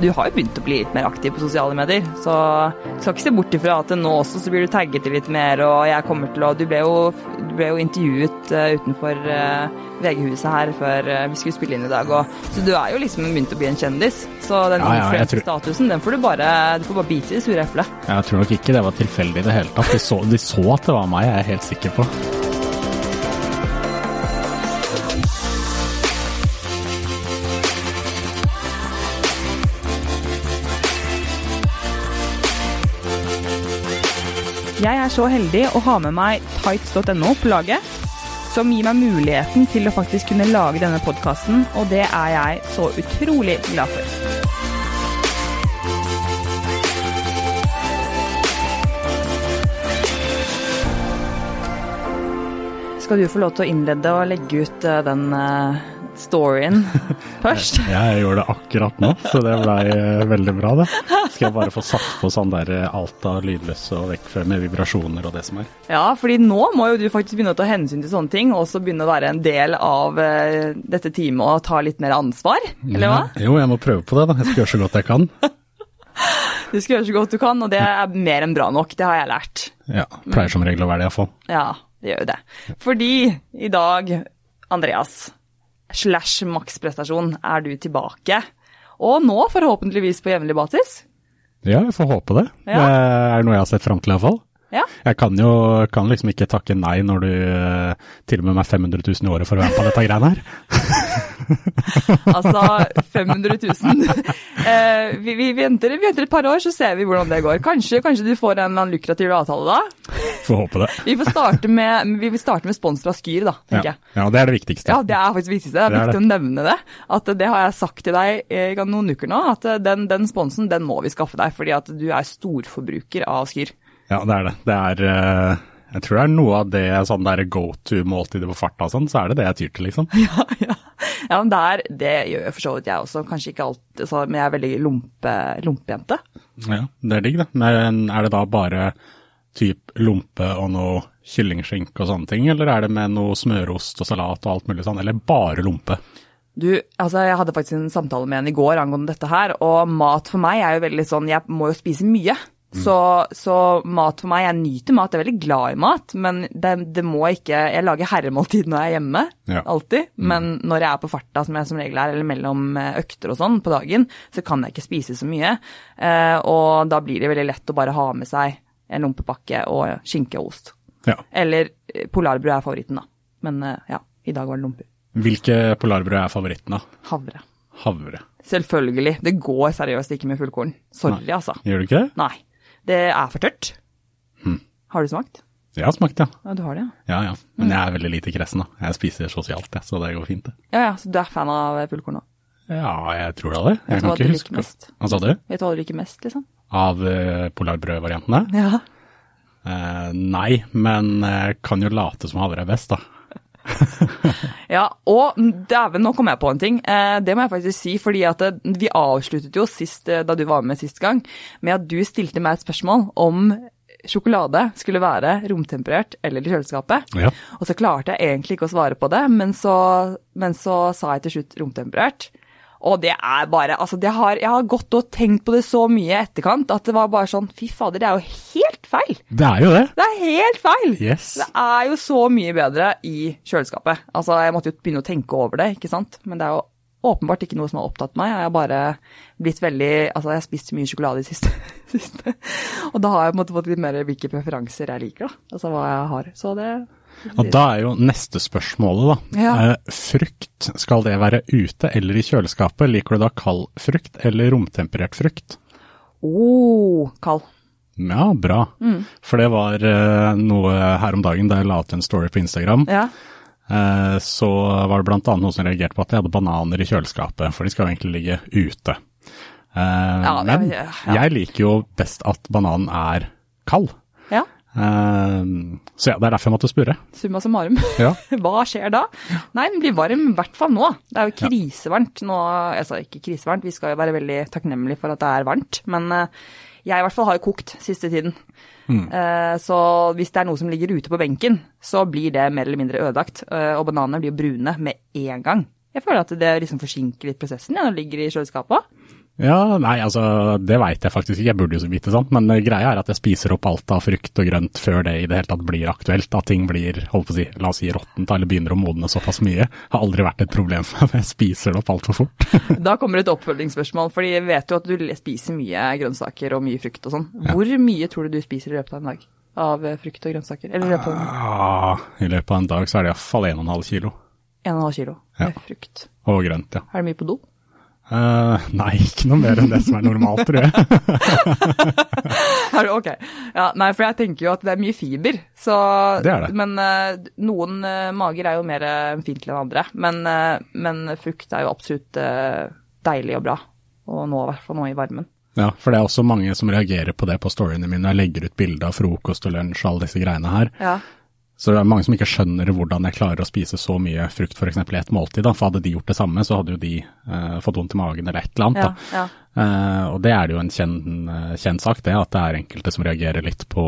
du har jo begynt å bli litt mer aktiv på sosiale medier. Så du skal ikke se bort ifra at nå også så blir du tagget litt mer, og jeg kommer til å Du ble jo, du ble jo intervjuet uh, utenfor uh, VG-huset her før uh, vi skulle spille inn i dag, og så du er jo liksom begynt å bli en kjendis. Så den Ja, ja, tror- den får du bare Du får bare bite i det sure eplet. Jeg tror nok ikke det var tilfeldig i det hele tatt. De så, de så at det var meg, jeg er helt sikker på. Jeg er så heldig å ha med meg tights.no på laget, som gir meg muligheten til å faktisk kunne lage denne podkasten, og det er jeg så utrolig glad for. Skal du få lov til å innlede og legge ut eh, den eh, storyen først? Jeg gjorde det akkurat nå, så det blei eh, veldig bra, det. Skal jeg bare få satt på sånn der eh, alt av lydløse og vekk fra med vibrasjoner og det som er. Ja, fordi nå må jo du faktisk begynne å ta hensyn til sånne ting, og også begynne å være en del av eh, dette teamet og ta litt mer ansvar, eller hva? Ja, jo, jeg må prøve på det, da. Jeg skal gjøre så godt jeg kan. Du skal gjøre så godt du kan, og det er mer enn bra nok, det har jeg lært. Ja, Pleier som regel å være det, iallfall. Ja, det gjør jo det. Fordi i dag, Andreas, slash maksprestasjon, er du tilbake. Og nå forhåpentligvis på jevnlig basis. Ja, jeg får håpe det. Ja. Det er noe jeg har sett fram til, iallfall. Ja. Jeg kan jo kan liksom ikke takke nei når du eh, tilbyr meg 500 000 i året for å være med på dette greiene her. Altså 500 000. Eh, vi, vi, venter, vi venter et par år, så ser vi hvordan det går. Kanskje, kanskje du får en en lukrativ avtale da? Får håpe det. Vi får starte med, vi vil starte med spons fra Skyr, da, Ja. tenker jeg. ja, det er det viktigste. Ja, det er faktisk det viktigste. Det er Det er viktig å nevne det. At det har jeg sagt til deg i noen uker nå, at den, den sponsen den må vi skaffe deg, fordi at du er storforbruker av Skyr. Ja, det er det. Det er uh... Jeg tror det er noe av det sånn der go to-måltidet på farta og sånn, så er det det jeg tyr til, liksom. Ja, ja. Ja men det, er, det gjør for så vidt jeg også. Kanskje ikke alltid, så, men jeg er veldig lompe, lompejente. Ja, det er digg, det. Men er det da bare typ lompe og noe kyllingskinke og sånne ting, eller er det med noe smørost og salat og alt mulig sånn, eller bare lompe? Du, altså jeg hadde faktisk en samtale med en i går angående dette her, og mat for meg er jo veldig sånn, jeg må jo spise mye. Så, så mat for meg, jeg nyter mat, jeg er veldig glad i mat, men det, det må ikke Jeg lager herremåltid når jeg er hjemme, Ja. alltid. Men når jeg er på farta, som jeg som regel er, eller mellom eh, økter og sånn på dagen, så kan jeg ikke spise så mye. Eh, og da blir det veldig lett å bare ha med seg en lompepakke og skinke og ost. Ja. Eller eh, polarbrød er favoritten, da. Men eh, ja, i dag var det lomper. Hvilke polarbrød er favoritten, da? Havre. Havre. Selvfølgelig. Det går seriøst ikke med fullkorn. Sorry, altså. Gjør du ikke det? Nei. Det er for tørt. Har du smakt? Jeg har smakt, ja. Ja, du har det, ja. Ja, ja. Men jeg er veldig lite kresen, da. Jeg spiser sosialt, jeg, så det går fint, det. Ja, ja, så du er fan av fullkorn òg? Ja, jeg tror da det. Jeg hva kan ikke huske mest? Hva sa du? Vet du hva du liker mest, liksom? Av uh, polarbrødvariantene? Ja. Uh, nei, men uh, kan jo late som havre er best, da. Ja, og dæven, nå kom jeg på en ting. Eh, det må jeg faktisk si, fordi at vi avsluttet jo sist, eh, da du var med sist gang, med at du stilte meg et spørsmål om sjokolade skulle være romtemperert eller i kjøleskapet. Ja. Og så klarte jeg egentlig ikke å svare på det, men så, men så sa jeg til slutt romtemperert. Og det er bare Altså, det har, jeg har gått og tenkt på det så mye i etterkant at det var bare sånn Fy fader, det er jo helt feil! Det er jo det. Det er helt feil! Yes. Det er jo så mye bedre i kjøleskapet. Altså, jeg måtte jo begynne å tenke over det, ikke sant. Men det er jo åpenbart ikke noe som har opptatt meg. Jeg har bare blitt veldig Altså, jeg har spist mye sjokolade i siste. siste. Og da har jeg på en måte fått litt mer hvilke preferanser jeg liker, da. Altså hva jeg har. Så det Og da er jo neste spørsmålet, da. Ja. Eh, frukt, skal det være ute eller i kjøleskapet? Liker du da kald frukt eller romtemperert frukt? oh, kald. Ja, bra. Mm. For det var eh, noe her om dagen da jeg la ut en story på Instagram. Ja. Eh, så var det annet noen som reagerte på at jeg hadde bananer i kjøleskapet, for de skal jo egentlig ligge ute. Ja, men jeg liker jo best at bananen er kald. ja. Eh, så ja, det er derfor jeg måtte spørre. Summa summarum. Ja. Hva skjer da? Nei, den blir varm, i hvert fall nå. Det er jo krisevarmt nå. Altså ikke krisevarmt, vi skal jo være veldig takknemlige for at det er varmt. Men eh, jeg i hvert fall har jo kokt siste tiden. Mm. så hvis det er noe som ligger ute på benken, så blir det mer eller mindre ødelagt. Eh, og bananene blir jo brune med en gang. Jeg føler at det liksom forsinker litt prosessen ja, når det ligger i kjøleskapet. Ja, nei, altså det veit jeg faktisk ikke, jeg burde jo vite sånt. men eh, greia er at jeg spiser opp alt av frukt og grønt før det i det hele tatt blir aktuelt. At ting blir, holdt på å si, la oss si råttent eller begynner å modne såpass mye. Har aldri vært et problem for meg, jeg spiser det opp altfor fort. Da kommer et oppfølgingsspørsmål, fordi jeg vet jo at du spiser mye grønnsaker og mye frukt og sånn. Hvor mye tror du du spiser i løpet av en dag av eh, frukt og grønnsaker? Eller i løpet av en- dag? I løpet av en dag så er det iallfall 1,5 kilo. en og en halv kilo med frukt? Og grønt, ja. Er det mye på do? Eh, nei, ikke noe mer enn det som er normalt, tror jeg. Ok. Ja, nei, for jeg tenker jo at det er mye fiber. Så, Det er det. Men uh, noen uh, mager er jo mer ømfintlige enn andre. Men, men frukt er jo absolutt deilig og bra. Og nå, i hvert fall nå i varmen. Ja, for det er også mange som reagerer på det på storyene mine. Jeg legger ut bilde av frokost og lunsj og alle disse greiene her. Ja. Så det er mange som ikke skjønner hvordan jeg klarer å spise så mye frukt f.eks. i et måltid. Da. For hadde de gjort det samme, så hadde jo de eh, fått vondt i magen eller et eller annet. Ja, ja. Eh, og det er det jo en kjent, eh, kjent sak, det at det er enkelte som reagerer litt på,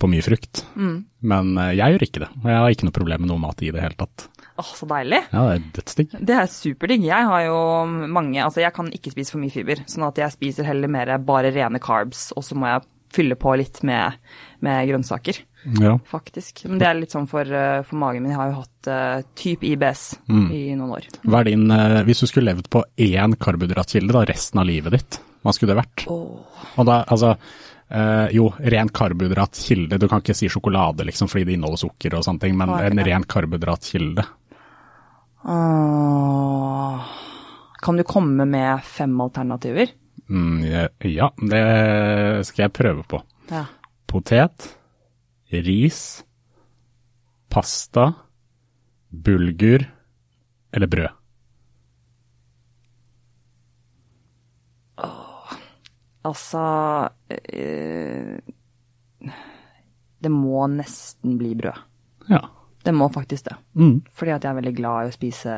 på mye frukt. Mm. Men eh, jeg gjør ikke det, og jeg har ikke noe problem med noe mat i det hele tatt. Åh, så deilig. Ja, det er dødsdigg. Det er superdigg. Jeg har jo mange Altså, jeg kan ikke spise for mye fiber, sånn at jeg spiser heller mer bare rene carbs, og så må jeg fylle på litt med, med grønnsaker, Ja. faktisk. Men det er litt sånn for, eh, for magen min. Jeg har jo hatt uh, type IBS Mm. i noen år. Hva er din, uh, hvis du skulle levd på én karbohydratkilde da, resten av livet ditt, hva skulle det vært? Og da, altså, uh, jo, ren karbohydratkilde, du kan ikke si sjokolade liksom fordi det inneholder sukker og sånne ting, men en ren karbohydratkilde. Oh. Kan du komme med fem alternativer? Mm, ja, det skal jeg prøve på. Ja. Potet, ris, pasta, bulgur eller brød. Altså øh, Det må nesten bli brød. Ja. Det må faktisk det. Mm. Fordi at jeg er veldig glad i å spise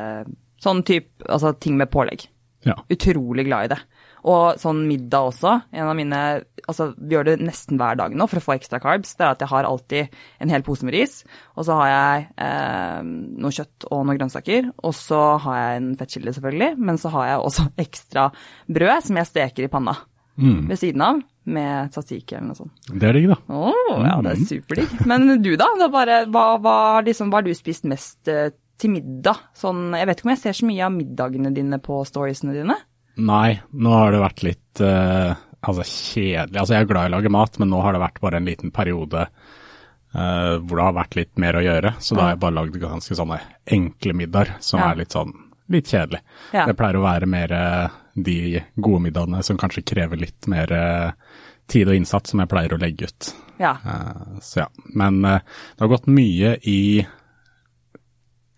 sånn type Altså ting med pålegg. ja. Utrolig glad i det. Og sånn middag også. En av mine Altså, vi gjør det nesten hver dag nå for å få ekstra carbs. Det er at jeg har alltid en hel pose med ris, og så har jeg eh, noe kjøtt og noen grønnsaker. Og så har jeg en fettkilde, selvfølgelig, men så har jeg også ekstra brød som jeg steker i panna Mm. ved siden av, med tzatziki eller noe sånt. Det er digg, da. Oh, ja, det er superdigg. Men du da? Det bare, hva, hva, liksom, hva har du spist mest eh, til middag? Sånn, jeg vet ikke om jeg ser så mye av middagene dine på storiesene dine. Nei, nå har det vært litt uh, altså kjedelig. Altså jeg er glad i å lage mat, men nå har det vært bare en liten periode uh, hvor det har vært litt mer å gjøre. Så da har jeg bare lagd ganske sånne enkle middager som Ja. er litt sånn litt kjedelig. Ja. Det pleier å være mer eh, de gode middagene som kanskje krever litt mer tid og innsats, som jeg pleier å legge ut. Ja. Uh, så ja. Men uh, det har gått mye i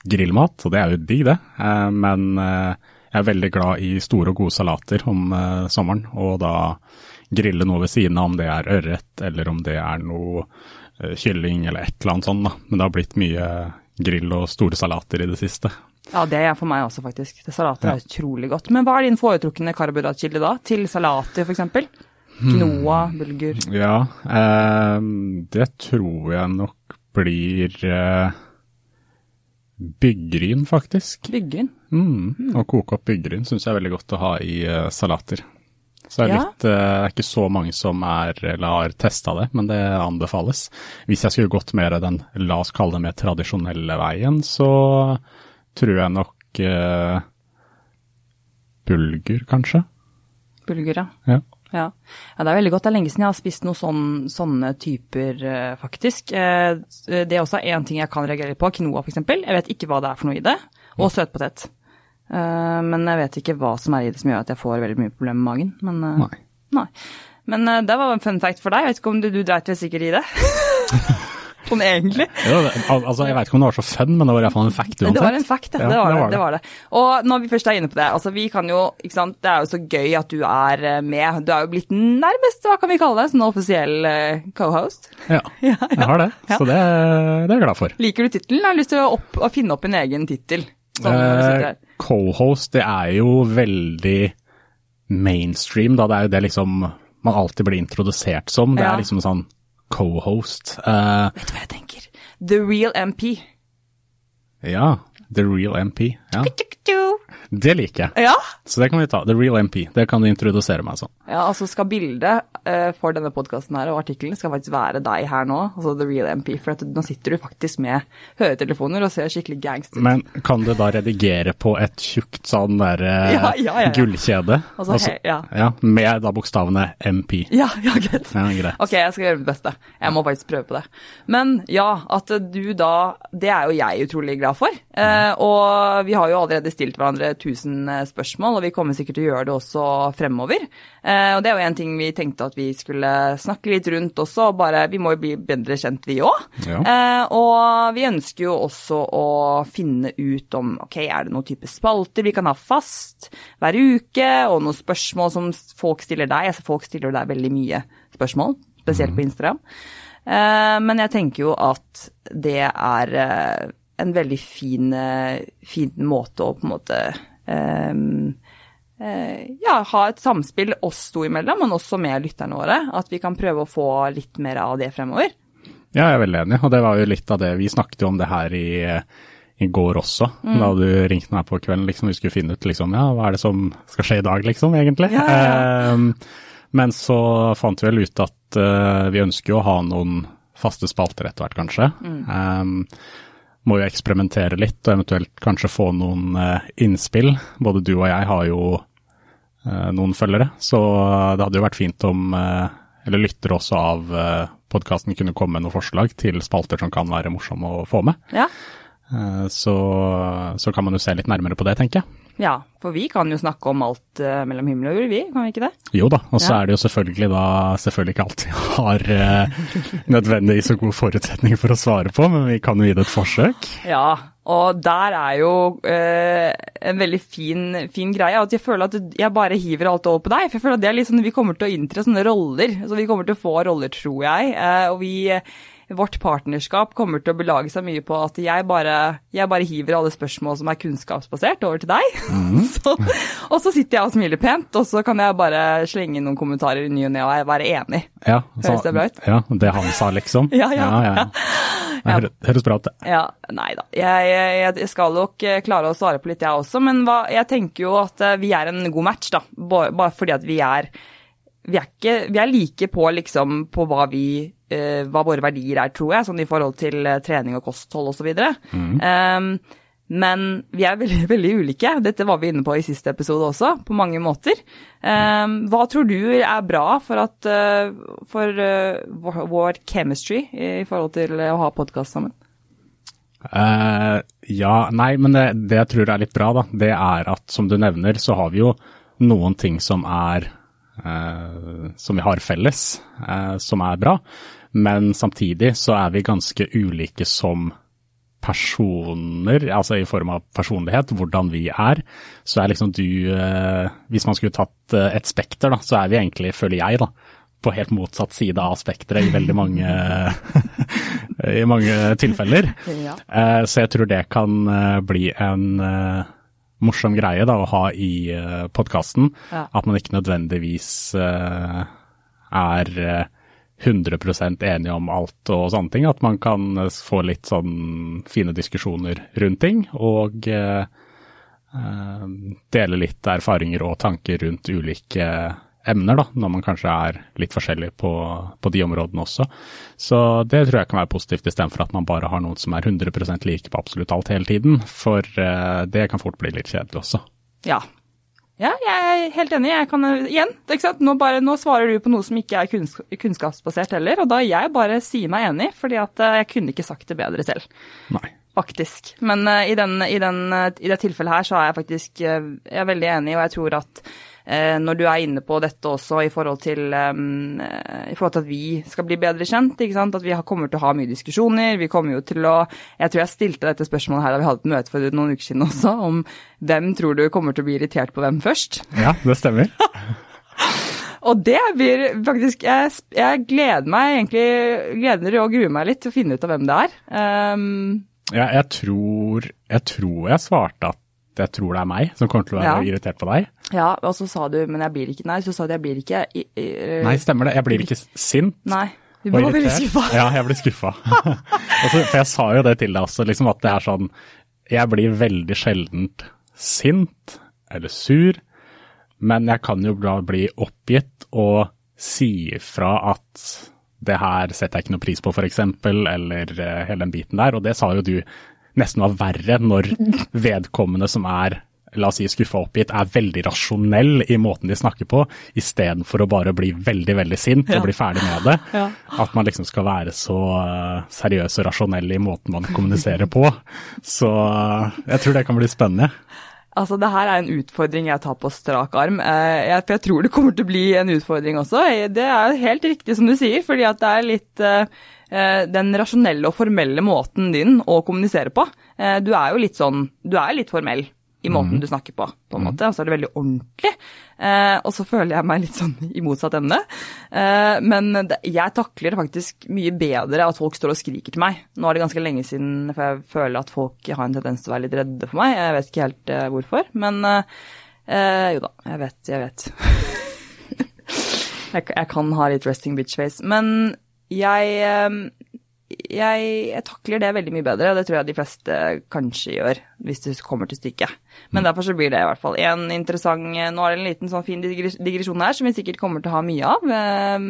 grillmat, og det er jo digg, det. Uh, men jeg er veldig glad i store og gode salater om eh, sommeren, og da grille noe ved siden av, om det er ørret, eller om det er noe eh, kylling eller et eller annet sånt. Da. Men det har blitt mye grill og store salater i det siste. ja, det er for meg også, faktisk. Det Salater er utrolig godt. Men hva er din foretrukne karbohydratkilde da? Til salater, f.eks.? Quinoa, bulgur Ja, eh, det tror jeg nok blir eh, byggryn, faktisk. Byggryn? Mm. Å koke opp byggryn syns jeg er veldig godt å ha i uh, salater. Så det er Ja. litt, eh, det er ikke så mange som er, eller har testa det, men det anbefales. Hvis jeg skulle gått mer den, la oss kalle det mer tradisjonelle veien, så tror jeg nok uh, bulgur, kanskje. Bulgur, ja. Ja. Ja. ja, det er veldig godt. Det er lenge siden jeg har spist noen sånn, sånne typer, eh, faktisk. Eh, det er også en ting jeg kan reagere på. Quinoa, f.eks. Jeg vet ikke hva det er for noe i det. Og søtpotet. Eh, men jeg vet ikke hva som er i det som gjør at jeg får veldig mye problemer med magen. Men, Nei. nei. Men det var en fun fact for deg. Jeg vet ikke om du, du dreit vel sikkert i det? sånn egentlig. Jo, det, altså, jeg vet ikke om det var så fun, men det var i hvert fall en fact uansett. Det var en fact, ja. Ja, det, var det det, var det. det var det. Og når vi først er inne på det, altså vi kan jo, ikke sant, det er jo så gøy at du er eh, med. Du er jo blitt nærmest, hva kan vi kalle det, sånn offisiell eh, co-host. Ja, jeg har det. Så det, det er jeg glad for. Liker du tittelen? Har du lyst til å, opp, å finne opp en egen tittel? Eh. Co-host, det er jo veldig mainstream, da. Det er jo det liksom man alltid blir introdusert som. Det er liksom sånn co-host. Uh, Vet du hva jeg tenker? The real MP. ja, The Real MP. Ja. Det liker jeg. Ja. Så det kan vi ta. The Real MP. Det kan du introdusere meg som. ja, altså skal bildet uh, for denne podkasten her og artikkelen skal faktisk være deg her nå, altså The Real MP. For nå sitter du faktisk med høretelefoner og ser skikkelig gangster ut. Men kan du da redigere på et tjukt sånn derre Ja, ja, ja, ja. gullkjede? Altså, he- ja. Med da bokstavene MP. Ja, ja, greit. Greit. Ok, jeg skal gjøre mitt beste. Jeg må faktisk prøve på det. Men ja, at du da Det er jo jeg utrolig glad for. Eh, og vi har jo allerede stilt hverandre 1000 spørsmål, og vi kommer sikkert til å gjøre det også fremover. Eh, og det er jo en ting vi tenkte at vi skulle snakke litt rundt også, bare Vi må jo bli bedre kjent, vi òg. Ja. Eh, og vi ønsker jo også å finne ut om ok, er det noen type spalter vi kan ha fast hver uke, og noen spørsmål som folk stiller deg. Altså, folk stiller deg veldig mye spørsmål, spesielt på Instagram. Eh, men jeg tenker jo at det er eh, en veldig fin, eh, fin måte å på en måte um, ja, ha et samspill oss to imellom, men også med lytterne våre. At vi kan prøve å få litt mer av det fremover. Ja, jeg er veldig enig, og det var jo litt av det Vi snakket jo om det her i, i går også, Mm. da du ringte meg på kvelden. liksom Vi skulle finne ut liksom, ja, hva er det som skal skje i dag, liksom, egentlig. Ja, ja. Ehm, men så fant vi vel ut at uh, vi ønsker jo å ha noen faste spalter etter hvert, kanskje. Mm. Ehm, må jo eksperimentere litt, og eventuelt kanskje få noen eh, innspill. Både du og jeg har jo eh, noen følgere, så det hadde jo vært fint om eh, eller lyttere også av podkasten kunne komme med noen forslag til spalter som kan være morsomme å få med. Ja. Så, så kan man jo se litt nærmere på det, tenker jeg. Ja, for vi kan jo snakke om alt eh, mellom himmel og jord, vi, kan vi ikke det? Jo da, og så Ja. er det jo selvfølgelig da selvfølgelig ikke alltid har uh, nødvendigvis så god forutsetning for å svare på, men vi kan jo gi det et forsøk. Ja, og der er jo eh, en veldig fin, fin greie. At jeg føler at jeg bare hiver alt over på deg. For jeg føler at det er litt sånn, vi kommer til å inntre sånne roller. Så vi kommer til å få roller, tror jeg. Eh, og vi Vårt partnerskap kommer til å belage seg mye på at jeg bare, jeg bare hiver alle spørsmål som er kunnskapsbasert, over til deg. så, og så sitter jeg og smiler pent, og så kan jeg bare slenge inn noen kommentarer i ny og ne og være enig. Ja, Høres det bra ut? Ja, det han sa, liksom. Ja, ja. ja, Det høres, bra ut, det. Ja, nei da. Jeg, jeg, jeg skal nok eh, klare å svare på litt, jeg også. Men hva, jeg tenker jo at eh, vi er en god match, da. Bare, bare fordi at vi er vi er, ikke, vi er like på liksom på hva vi hva våre verdier er, tror jeg, sånn i forhold til eh, trening og kosthold osv. Mm. Um, men vi er veldig, veldig ulike. Dette var vi inne på i siste episode også, på mange måter. Um, hva tror du er bra for, at, uh, for uh, vår, chemistry i forhold til å ha podkast sammen? Uh, ja, nei, men det, det jeg tror er litt bra, da, det er at som du nevner, så har vi jo noen ting som er eh, som vi har felles, eh, som er bra. Men samtidig så er vi ganske ulike som personer, altså i form av personlighet, hvordan vi er. Så er liksom du eh, Hvis man skulle tatt eh, et spekter, da, så er vi egentlig, føler jeg, da, på helt motsatt side av spekteret i veldig mange, i mange tilfeller. Ja. Eh, Så jeg tror det kan bli en morsom greie da, å ha i podkasten. Ja. At man ikke nødvendigvis er 100% enige om alt og sånne ting. At man kan eh, få litt sånn fine diskusjoner rundt ting. Og eh, eh, dele litt erfaringer og tanker rundt ulike emner, da, når man kanskje er litt forskjellig på, på de områdene også. Så det tror jeg kan være positivt, istedenfor at man bare har noen som er 100% like på absolutt alt hele tiden. For eh, det kan fort bli litt kjedelig også. Ja. Ja, jeg er helt enig. Jeg kan igjen? Nå, bare, nå svarer du på noe som ikke er kunns kunnskapsbasert heller, og da jeg bare sier meg enig, fordi at eh, jeg kunne ikke sagt det bedre selv. Nei. Faktisk. Men uh, i, den, i, den, uh, i det tilfellet her så er jeg faktisk uh, jeg er veldig enig, og jeg tror at når du er inne på dette også i forhold til um, i forhold til at vi skal bli bedre kjent, ikke sant? at vi kommer til å ha mye diskusjoner. Vi kommer jo til å Jeg tror jeg stilte dette spørsmålet her da vi hadde et møte for noen uker siden også, om hvem tror du kommer til å bli irritert på hvem først. Ja, det stemmer. Og det blir faktisk Jeg, jeg gleder meg egentlig gleder og gruer meg litt til å finne ut av hvem det er. Um, Ja, jeg tror, jeg tror jeg svarte at jeg tror det er meg som kommer til å være Ja. irritert på deg. ja, og så sa du men jeg blir ikke Nei, så sa du jeg blir ikke i, i, Nei, stemmer det. Jeg blir ikke sint. Nei. Du var veldig skuffa. Ja, jeg blir skuffa. Altså, for jeg sa jo det til deg også, liksom at det er sånn Jeg blir veldig sjeldent sint eller sur, men jeg kan jo da bli oppgitt og si ifra at det her setter jeg ikke noe pris på, f.eks., eller uh, hele den biten der. Og det sa jo du nesten var verre når vedkommende som er la oss si skuffa oppgitt, er veldig rasjonell i måten de snakker på, istedenfor å bare bli veldig, veldig sint og bli ferdig med det. Ja. At man liksom skal være så uh, seriøs og rasjonell i måten man kommuniserer på. Så uh, jeg tror det kan bli spennende. Altså, det her er en utfordring jeg tar på strak arm. Eh, jeg, for jeg tror det kommer til å bli en utfordring også. Det er helt riktig som du sier, fordi at det er litt eh, eh, den rasjonelle og formelle måten din å kommunisere på. Du er jo litt sånn Du er litt formell i måten mm. du snakker på, på en mm. måte. Og så er det veldig ordentlig. Eh, og så føler jeg meg litt sånn i motsatt ende. Eh, men det, jeg takler det faktisk mye bedre at folk står og skriker til meg. Nå er det ganske lenge siden, for jeg føler at folk har en tendens til å være litt redde for meg. Jeg vet ikke helt eh, hvorfor, men eh, jo da, jeg vet, jeg vet. jeg, jeg, kan ha litt resting bitch face. Men jeg eh, jeg, jeg, takler det veldig mye bedre, og det tror jeg de fleste kanskje gjør, hvis det kommer til stykket. Men mm. derfor så blir det i hvert fall en interessant Nå er det en liten sånn fin digresjon her som vi sikkert kommer til å ha mye av eh,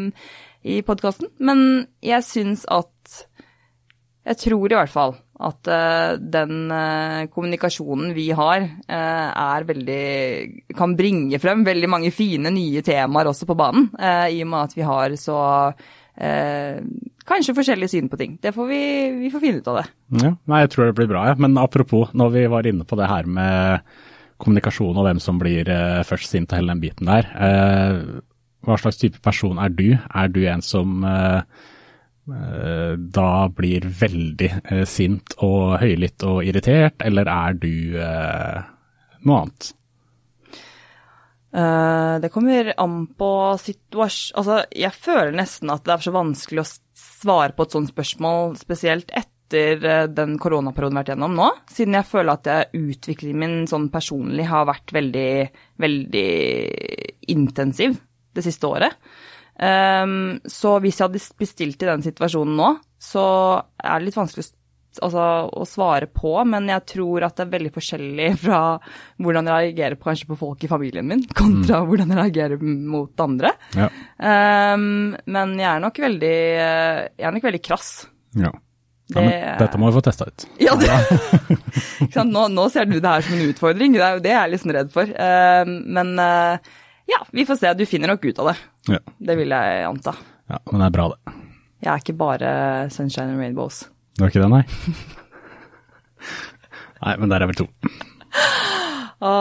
i podkasten. Men jeg syns at Jeg tror i hvert fall at eh, den eh, kommunikasjonen vi har, uh, er veldig Kan bringe frem veldig mange fine nye temaer også på banen, i og med at vi har så kanskje forskjellig syn på ting. Det får vi, vi får finne ut av det. Ja, nei, jeg tror det blir bra, ja. Men apropos, når vi var inne på det her med kommunikasjon og hvem som blir eh, først sint og hele den biten der. Eh, hva slags type person er du? Er du en som eh, eh da blir veldig eh, sint og høylytt og irritert, eller er du eh, noe annet? Uh, det kommer an på situasjon Altså, jeg føler nesten at det er så vanskelig å svare på et sånt spørsmål, spesielt etter uh, den koronaperioden vi har vært gjennom nå, siden jeg føler at utviklingen min sånn personlig har vært veldig, veldig intensiv det siste året. Um, så hvis jeg hadde bestilt i den situasjonen nå, så er det litt vanskelig å altså, å svare på, men jeg tror at det er veldig forskjellig fra hvordan jeg reagerer på, kanskje på folk i familien min, kontra mm. hvordan jeg reagerer mot andre. Ja. Um, men jeg er nok veldig, jeg er nok veldig krass. Ja. Det, ja, dette må vi få testa ut. Ja, det, nå, nå, ser du det her som en utfordring, det er jo det jeg er litt sånn redd for. Uh, men uh, ja, vi får se. Du finner nok ut av det. Ja. Det vil jeg anta. Ja, Men det er bra, det. Jeg er ikke bare sunshine and rainbows. Det var ikke det, nei? nei, men der er vel to. Å,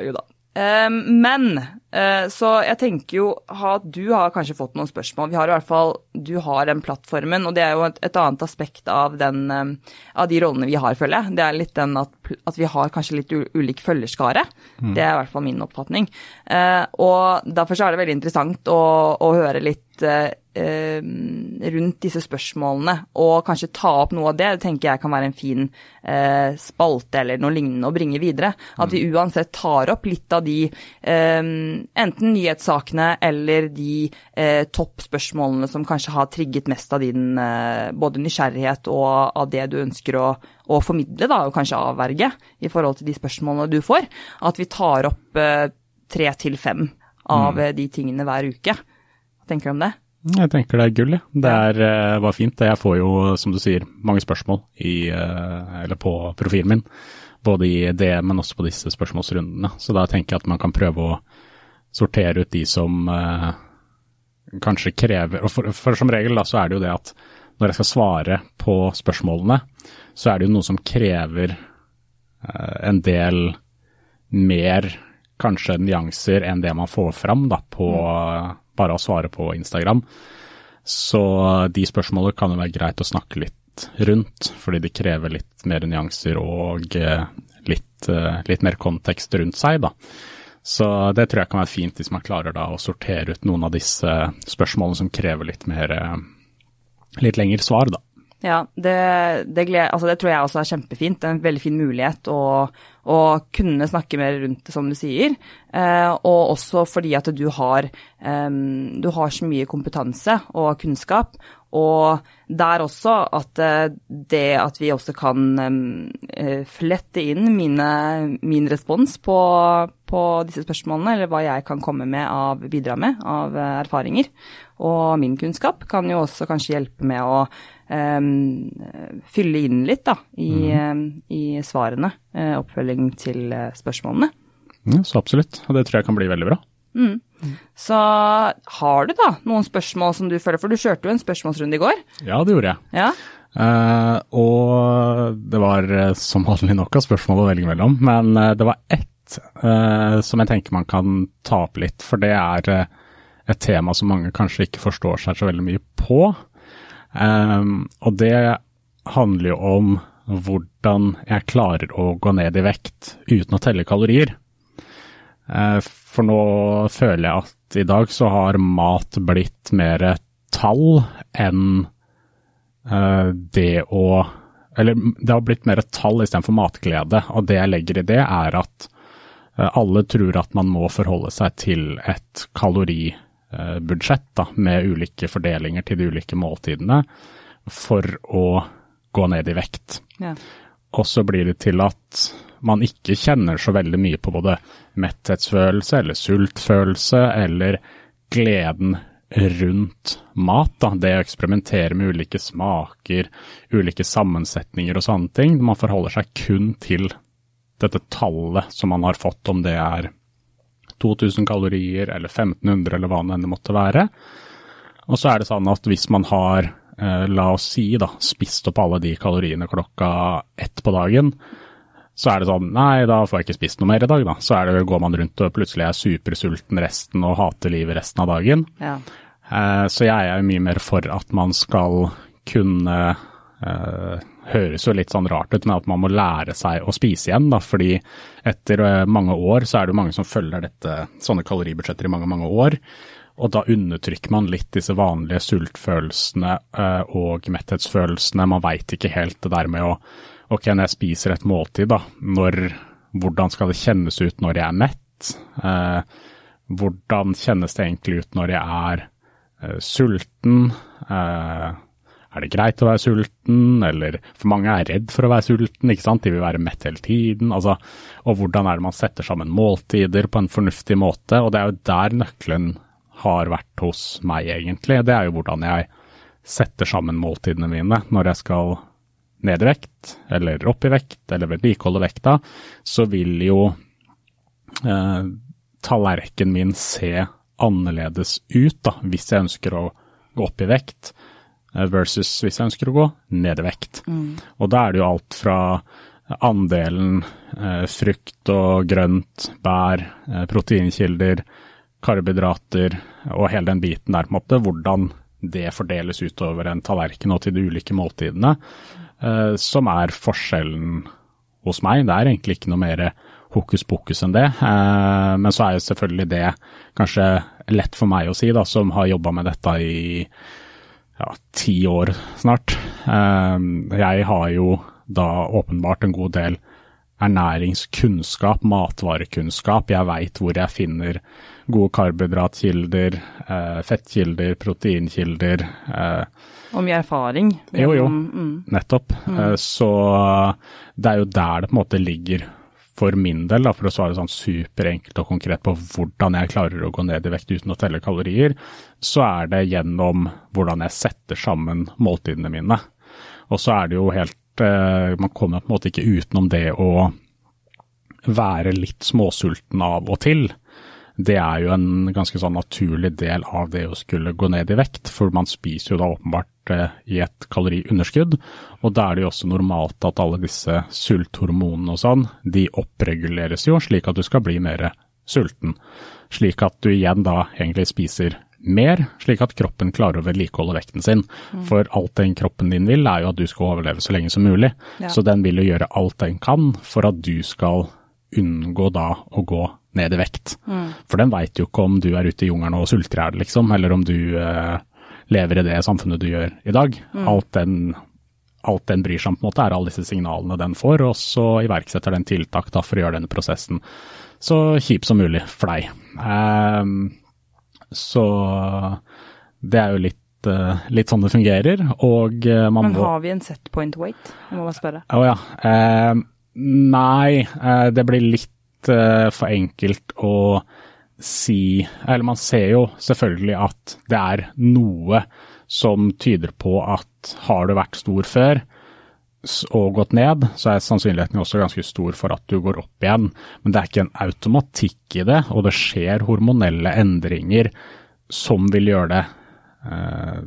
jo da. Um, men uh, så jeg tenker jo at du har kanskje fått noen spørsmål. Vi har i hvert fall Du har den plattformen, og det er jo et, et annet aspekt av, den, um, av de rollene vi har, føler jeg. Det er litt den at, at vi har kanskje litt ulik følgerskare. Mm. Det er i hvert fall min oppfatning. Uh, og derfor så er det veldig interessant å, å høre litt uh, Eh, rundt disse spørsmålene, og kanskje ta opp noe av det, det tenker jeg kan være en fin eh, spalte eller noe lignende å bringe videre. At vi mm. uansett tar opp litt av de eh, enten nyhetssakene eller de eh, toppspørsmålene som kanskje har trigget mest av din eh, både nysgjerrighet og av det du ønsker å, å formidle, da, og kanskje avverge i forhold til de spørsmålene du får. At vi tar opp eh, tre til fem av mm. de tingene hver uke. Hva tenker du om det? Jeg tenker det er gull, ja. Det er, var fint. Jeg får jo, som du sier, mange spørsmål i, uh, på profilen min. Både i det, men også på disse spørsmålsrundene. Så da tenker jeg at man kan prøve å sortere ut de som uh, kanskje krever for, for, som regel da, så er det jo det at når jeg skal svare på spørsmålene, så er det jo noe som krever en del mer kanskje nyanser enn det man får fram da, på mm bare å svare på Instagram. Så de spørsmålene kan jo være greit å snakke litt rundt, fordi de krever litt mer nyanser og eh, litt, eh, litt mer kontekst rundt seg, da. Så det tror jeg kan være fint hvis man klarer da å sortere ut noen av disse spørsmålene som krever litt mer eh, litt lengre svar, da. Ja, det, det, altså det, tror jeg også er kjempefint. Det er en veldig fin mulighet å, å kunne snakke mer rundt det, som du sier. Eh, og også fordi at du har, du har så mye kompetanse og kunnskap. Og der også at det at vi også kan flette inn mine, min respons på, på disse spørsmålene, eller hva jeg kan komme med av, bidra med av erfaringer, og min kunnskap, kan jo også kanskje hjelpe med å um, fylle inn litt da, i, mm. i svarene. Oppfølging til spørsmålene. Ja, så absolutt, og det tror jeg kan bli veldig bra. Mm. Så har du da noen spørsmål som du føler, for du kjørte jo en spørsmålsrunde i går? Ja, det gjorde jeg. Ja. Uh, og det var som vanlig nok av spørsmål å velge mellom, men det var ett som jeg tenker man kan ta opp litt, for det er et tema som mange kanskje ikke forstår seg så veldig mye på. Um, og det handler jo om hvordan jeg klarer å gå ned i vekt uten å telle kalorier. Uh, for nå føler jeg at i dag så har mat blitt mer tall enn uh, det å Eller det har blitt mer tall istedenfor matglede. Og det jeg legger i det, er at uh, alle tror at man må forholde seg til et kalori Eh, da, med ulike fordelinger til de ulike måltidene for å gå ned i vekt. Ja. Og så blir det til at man ikke kjenner så veldig mye på både metthetsfølelse eller sultfølelse eller gleden rundt mat. Da. Det å eksperimentere med ulike smaker, ulike sammensetninger og sånne ting. Man forholder seg kun til dette tallet som man har fått, om det er 2000 kalorier eller 1500 eller hva det enn måtte være. Og så er det sånn at hvis man har, eh, la oss si da, spist opp alle de kaloriene klokka ett på dagen, så er det sånn nei, da får jeg ikke spist noe mer i dag, da. Så det, går man rundt og plutselig er supersulten resten og hater livet resten av dagen. Ja. Eh, så jeg er jo mye mer for at man skal kunne eh, høres jo litt sånn rart ut, men at man må lære seg å spise igjen. da, fordi etter eh, mange år så er det jo mange som følger dette, sånne kaloribudsjetter i mange, mange år. Og da undertrykker man litt disse vanlige sultfølelsene og metthetsfølelsene. Man veit ikke helt det der med å Ok, når jeg spiser et måltid, da, når, hvordan skal det kjennes ut når jeg er mett? Eh, hvordan kjennes det egentlig ut når jeg er eh, sulten? Eh, er det greit å være sulten, eller For mange er redd for å være sulten, ikke sant. De vil være mett hele tiden. Altså, og hvordan er det man setter sammen måltider på en fornuftig måte. Og det er jo der nøkkelen har vært hos meg, egentlig. Det er jo hvordan jeg setter sammen måltidene mine når jeg skal ned i vekt, eller opp i vekt, eller vedlikeholde vekta. Så vil jo eh, tallerkenen min se annerledes ut, da, hvis jeg ønsker å gå opp i vekt Eh, versus hvis jeg ønsker å gå ned i vekt. Mm. Og da er det jo alt fra andelen eh, frukt og grønt, bær, eh, proteinkilder, karbohydrater og hele den biten der, på en måte, hvordan det fordeles utover en tallerken og til de ulike måltidene, eh, som er forskjellen hos meg. Det er egentlig ikke noe mer hokus pokus enn det. Eh, men så er jo selvfølgelig det kanskje lett for meg å si, da, som har jobba med dette i ja, ti år snart. Ehm, jeg har jo da åpenbart en god del ernæringskunnskap, matvarekunnskap. Jeg veit hvor jeg finner gode karbohydratkilder, eh, fettkilder, proteinkilder. Eh. Og mye erfaring. Jo, jo, mm. nettopp. Mm. Eh, så det er jo der det på en måte ligger for min del, da, for å svare sånn superenkelt og konkret på hvordan jeg klarer å gå ned i vekt uten å telle kalorier, så er det gjennom hvordan jeg setter sammen måltidene mine. Og så er det jo helt eh, Man kommer på en måte ikke utenom det å være litt småsulten av og til det er jo en ganske sånn naturlig del av det å skulle gå ned i vekt, for man spiser jo da åpenbart eh, i et kaloriunderskudd. Og da er det jo også normalt at alle disse sulthormonene og sånn, de oppreguleres jo slik at du skal bli mer sulten. Slik at du igjen da egentlig spiser mer, slik at kroppen klarer å vedlikeholde vekten sin. Mm. For alt den kroppen din vil, er jo at du skal overleve så lenge som mulig. Ja. Så den vil jo gjøre alt den kan for at du skal unngå da å gå ned i vekt. Mm. For den veit jo ikke om du er ute i jungelen og sulter i hjel, liksom, eller om du eh, lever i det samfunnet du gjør i dag. Mm. Alt den alt den bryr seg om, på en måte, er alle disse signalene den får, og så iverksetter den tiltak da, for å gjøre denne prosessen så kjip som mulig for deg. Um, så det er jo litt, uh, litt sånn det fungerer, og uh, man Men har vi en set point weight? Jeg må bare spørre. Å ja. Eh, nei, det blir litt for enkelt å si Eller man ser jo selvfølgelig at det er noe som tyder på at har du vært stor før og gått ned, så er sannsynligheten også ganske stor for at du går opp igjen. Men det er ikke en automatikk i det, og det skjer hormonelle endringer som vil gjøre det eh,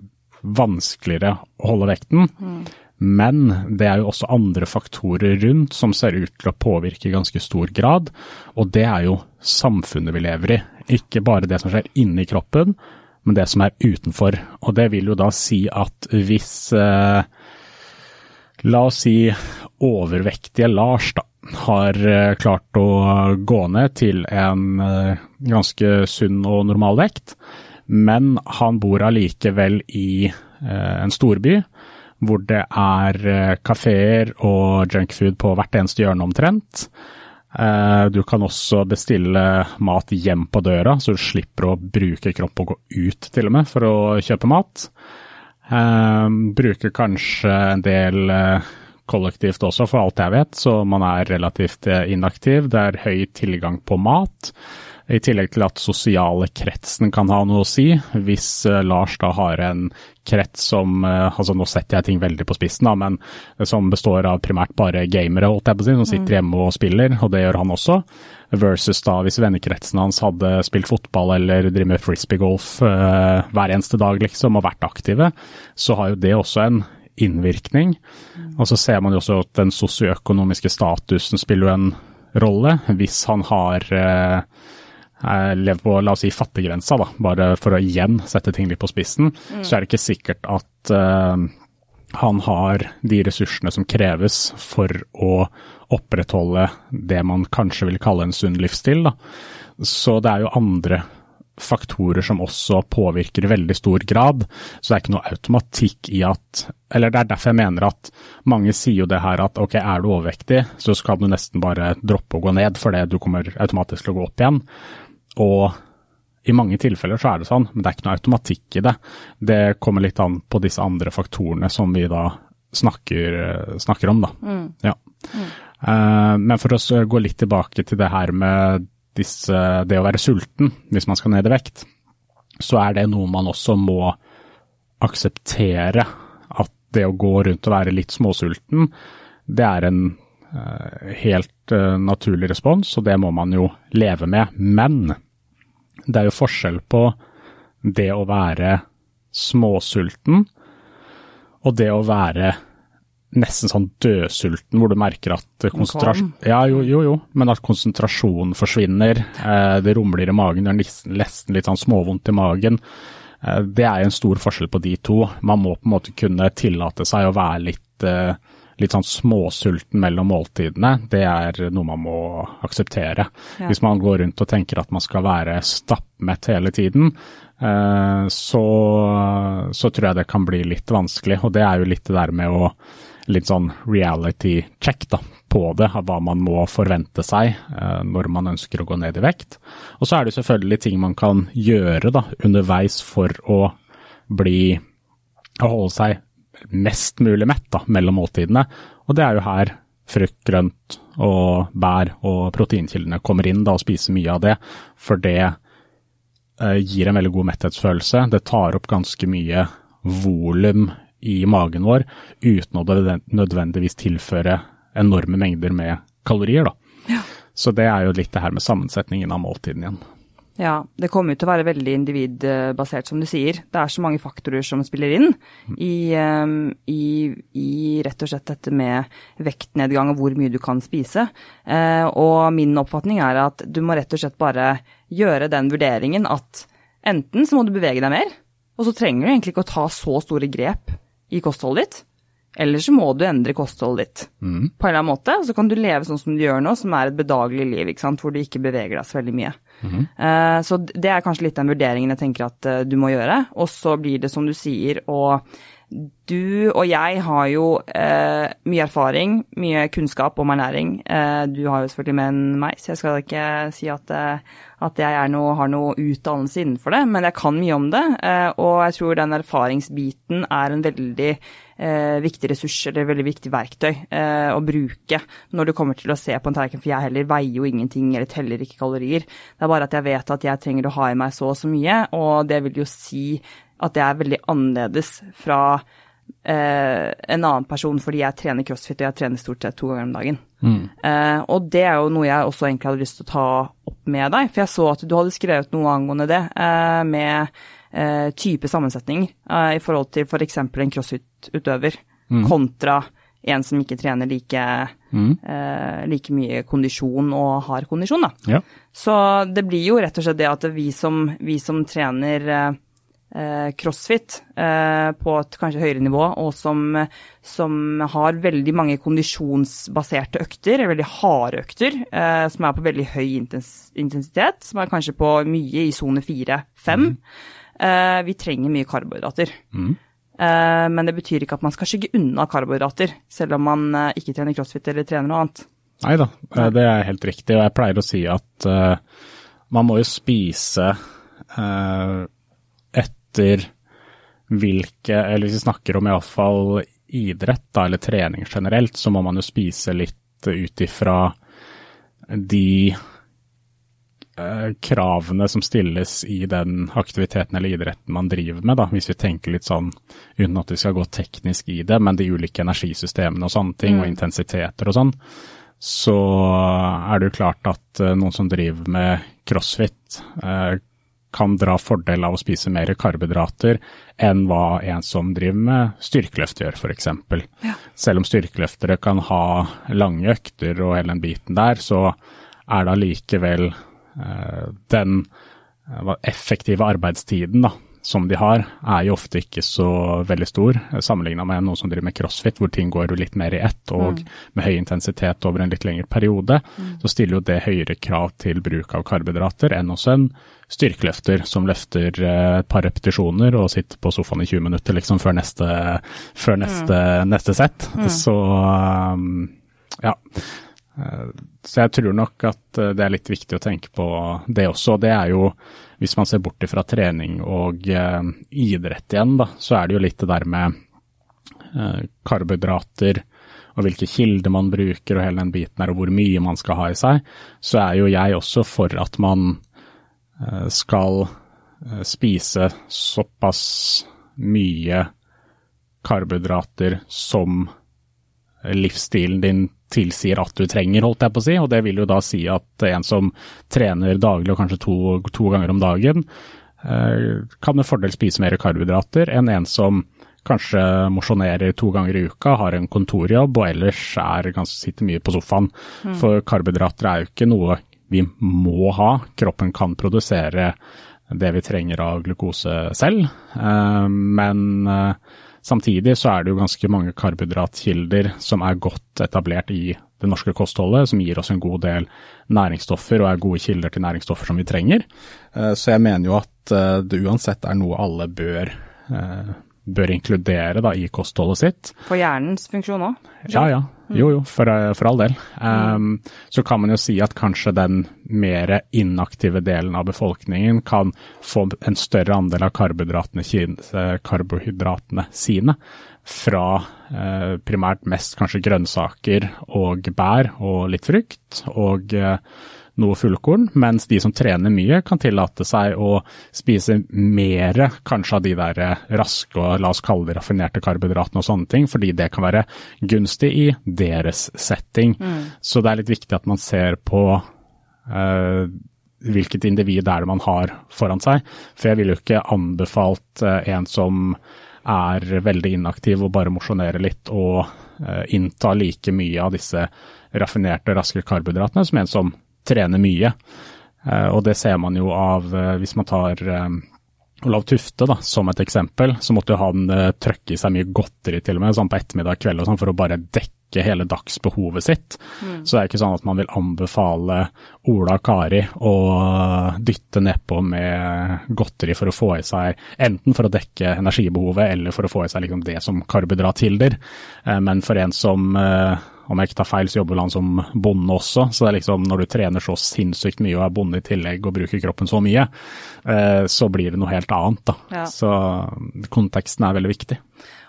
vanskeligere å holde vekten. Mm. Men det er jo også andre faktorer rundt som ser ut til å påvirke i ganske stor grad, og det er jo samfunnet vi lever i. Ikke bare det som skjer inni kroppen, men det som er utenfor. Og det vil jo da si at hvis eh, La oss si overvektige Lars da, har eh, klart å gå ned til en eh, ganske sunn og normal vekt, men han bor allikevel i eh, en storby hvor det er kafeer og junkfood på hvert eneste hjørne omtrent. Du kan også bestille mat hjem på døra, så du slipper å bruke kropp og gå ut til og med for å kjøpe mat. Uh, bruker kanskje en del kollektivt også, for alt jeg vet, så man er relativt inaktiv. Det er høy tilgang på mat. I tillegg til at sosiale kretsen kan ha noe å si. Hvis Lars da har en krets som altså Nå setter jeg ting veldig på spissen, da, men som består av primært bare gamere, holdt jeg på å si, som sitter mm. hjemme og spiller, og det gjør han også versus da hvis vennekretsen hans hadde spilt fotball eller driver med frisbeegolf uh, hver eneste dag liksom, og vært aktive, så har jo det også en innvirkning. Mm. Og så ser man jo også at den sosioøkonomiske statusen spiller jo en rolle. Hvis han har uh, levd på la oss si fattiggrensa, da, bare for å igjen sette ting litt på spissen, mm. så er det ikke sikkert at uh, han har de ressursene som kreves for å opprettholde det man kanskje vil kalle en sunn livsstil. Da. Så det er jo andre faktorer som også påvirker i veldig stor grad. Så det er ikke noe automatikk i at Eller det er derfor jeg mener at mange sier jo det her at ok, er du overvektig, så skal du nesten bare droppe å gå ned, fordi du kommer automatisk til å gå opp igjen. Og i mange tilfeller så er det sånn, men det er ikke noe automatikk i det. Det kommer litt an på disse andre faktorene som vi da snakker, snakker om, da. Mm. Ja. Mm. Uh, men for å gå litt tilbake til det her med disse, det å være sulten hvis man skal ned i vekt, så er det noe man også må akseptere. At det å gå rundt og være litt småsulten, det er en uh, helt uh, naturlig respons, og det må man jo leve med. Men det er jo forskjell på det å være småsulten og det å være nesten sånn dødsulten, hvor du merker at konsentrasjon Ja, jo, jo, jo, men at konsentrasjonen forsvinner. Eh, det rumler i magen, du har nesten, litt sånn småvondt i magen. Eh, det er en stor forskjell på de to. Man må på en måte kunne tillate seg å være litt eh, litt sånn småsulten mellom måltidene, det er noe man må akseptere. Ja. Hvis man går rundt og tenker at man skal være stappmett hele tiden, eh, så, så, tror jeg det kan bli litt vanskelig. Og det er jo litt det der med å litt sånn reality check da, på det, av hva man må forvente seg eh, når man ønsker å gå ned i vekt. Og så er det selvfølgelig ting man kan gjøre da, underveis for å bli å holde seg mest mulig mett da, mellom måltidene. Og det er jo her frukt, grønt og bær og proteinkildene kommer inn, da, og spiser mye av det. For det eh, gir en veldig god metthetsfølelse. Det tar opp ganske mye volum i magen vår uten å nødvendigvis tilføre enorme mengder med kalorier. Da. Ja. Så det er jo litt det her med sammensetningen av måltiden igjen. Ja, det kommer til å være veldig individbasert, som du sier. Det er så mange faktorer som spiller inn i, i, i rett og slett dette med vektnedgang og hvor mye du kan spise. Eh, og min oppfatning er at du må rett og slett bare gjøre den vurderingen at enten så må du bevege deg mer, og så trenger du egentlig ikke å ta så store grep i kostholdet ditt. Eller så må du endre kostholdet ditt mm. på en eller annen måte. Og så kan du leve sånn som du gjør nå, som er et bedagelig liv, hvor du ikke beveger deg så veldig mye. Mm. Uh, så det er kanskje litt den vurderingen jeg tenker at uh, du må gjøre. Og så blir det som du sier, og du og jeg har jo uh, mye erfaring, mye kunnskap om ernæring. Du har jo selvfølgelig mer enn meg, så jeg skal ikke si at, at jeg noe, har noe utdannelse innenfor det, men jeg kan mye om det. Og jeg tror den erfaringsbiten er en veldig eh, viktig ressurs, eller veldig viktig verktøy eh, å bruke når du kommer til å se på en tallerken, for jeg heller veier jo ingenting eller teller ikke kalorier. Det er bare at jeg vet at jeg trenger å ha i meg så og så mye, og det vil jo si at det er veldig annerledes fra eh, en annen person fordi jeg trener crossfit og jeg trener stort sett to ganger om dagen. Mm. Eh, og det er jo noe jeg også egentlig hadde lyst til å ta opp med deg, for jeg så at du hadde skrevet noe angående det, eh, med eh, type sammensetninger eh, i forhold til f.eks. For en crossfit-utøver mm. kontra en som ikke trener like, mm. eh, like mye kondisjon og har kondisjon, da. Ja. Så det blir jo rett og slett det at vi som, vi som trener eh, Eh, crossfit eh, på et kanskje høyere nivå, og som, som, har veldig mange kondisjonsbaserte økter, veldig harde økter, eh, som er på veldig høy intensitet, som er kanskje på mye i sone 4-5. Mm. Vi trenger mye karbohydrater. Mm. Men det betyr ikke at man skal skygge unna karbohydrater, selv om man ikke trener crossfit eller trener noe annet. Nei da, det er helt riktig. Og jeg pleier å si at uh, man må jo spise uh, etter hvilke Eller hvis vi snakker om iallfall idrett, da, eller trening generelt, så må man jo spise litt ut ifra de eh, kravene som stilles i den aktiviteten eller idretten man driver med, da, hvis vi tenker litt sånn, uten at vi skal gå teknisk i det, men de ulike energisystemene og sånne ting, mm. og intensiteter og sånn, så er det jo klart at uh, noen som driver med crossfit, uh, kan dra fordel av å spise mer karbohydrater enn hva en som driver med styrkeløft gjør, f.eks. Ja. Selv om styrkeløftere kan ha lange økter og hele den biten der, så er det allikevel eh, den eh, effektive arbeidstiden da, som de har, er jo ofte ikke så veldig stor, sammenligna med noen som driver med crossfit, hvor ting går jo litt mer i ett og mm. med høy intensitet over en litt lengre periode. Mm. Så stiller jo det høyere krav til bruk av karbohydrater enn hos en styrkeløfter som løfter eh, et par repetisjoner og sitter på sofaen i 20 minutter liksom før neste, før neste, mm. neste sett. Mm. Så um, ja. Eh, så jeg tror nok at det er litt viktig å tenke på det også. Det er jo hvis man ser bort fra trening og eh, idrett igjen, da, så er det jo litt det der med eh, karbohydrater og hvilke kilder man bruker og hele den biten her, og hvor mye man skal ha i seg, så er jo jeg også for at man eh, skal eh, spise såpass mye karbohydrater som livsstilen din tilsier at du trenger, holdt jeg på å si. Og det vil jo da si at en som trener daglig og kanskje to, to ganger om dagen, eh, kan med fordel spise mer karbohydrater enn en som kanskje mosjonerer to ganger i uka, har en kontorjobb og ellers er kanskje sitter mye på sofaen. Mm. For karbohydrater er jo ikke noe vi må ha. Kroppen kan produsere det vi trenger av glukose selv, eh, men eh, Samtidig så er det jo ganske mange karbohydratkilder som er godt etablert i det norske kostholdet, som gir oss en god del næringsstoffer og er gode kilder til næringsstoffer som vi trenger. Eh, så jeg mener jo at eh, det uansett er noe alle bør eh, bør inkludere da, i kostholdet sitt. For hjernens funksjon òg? Ja, ja. Jo, jo, for, for all del. Um, så kan man jo si at kanskje den mer inaktive delen av befolkningen kan få en større andel av karbohydratene, karbohydratene sine fra uh, primært mest kanskje grønnsaker og bær og litt frukt. og uh, noe fullkorn, mens de som trener mye kan tillate seg å spise mer kanskje av de der raske og la oss kalle det raffinerte karbohydratene og sånne ting, fordi det kan være gunstig i deres setting. Mm. Så det er litt viktig at man ser på uh, hvilket individ er det man har foran seg. For jeg ville jo ikke anbefalt uh, en som er veldig inaktiv og bare mosjonerer litt og uh, innta like mye av disse raffinerte, raske karbohydratene som en som trener mye. Eh, og det ser man jo av, eh, hvis man tar eh, Olav Tufte, da, som et eksempel, så måtte jo han trøkke i seg mye godteri til og med, sånn på ettermiddag kveld og sånn, for å bare dekke hele dagsbehovet sitt. Mm. Så det er ikke sånn at man vil anbefale Ola og Kari å dytte nedpå med godteri for å få i seg enten for å dekke energibehovet eller for å få i seg liksom det som karbohydratilder. hilder. men for en som om jeg ikke tar feil, så jobber han som bonde også. Så det er liksom når du trener så sinnssykt mye og er bonde i tillegg og bruker kroppen så mye, eh, så blir det noe helt annet, da. Ja. Så konteksten er veldig viktig.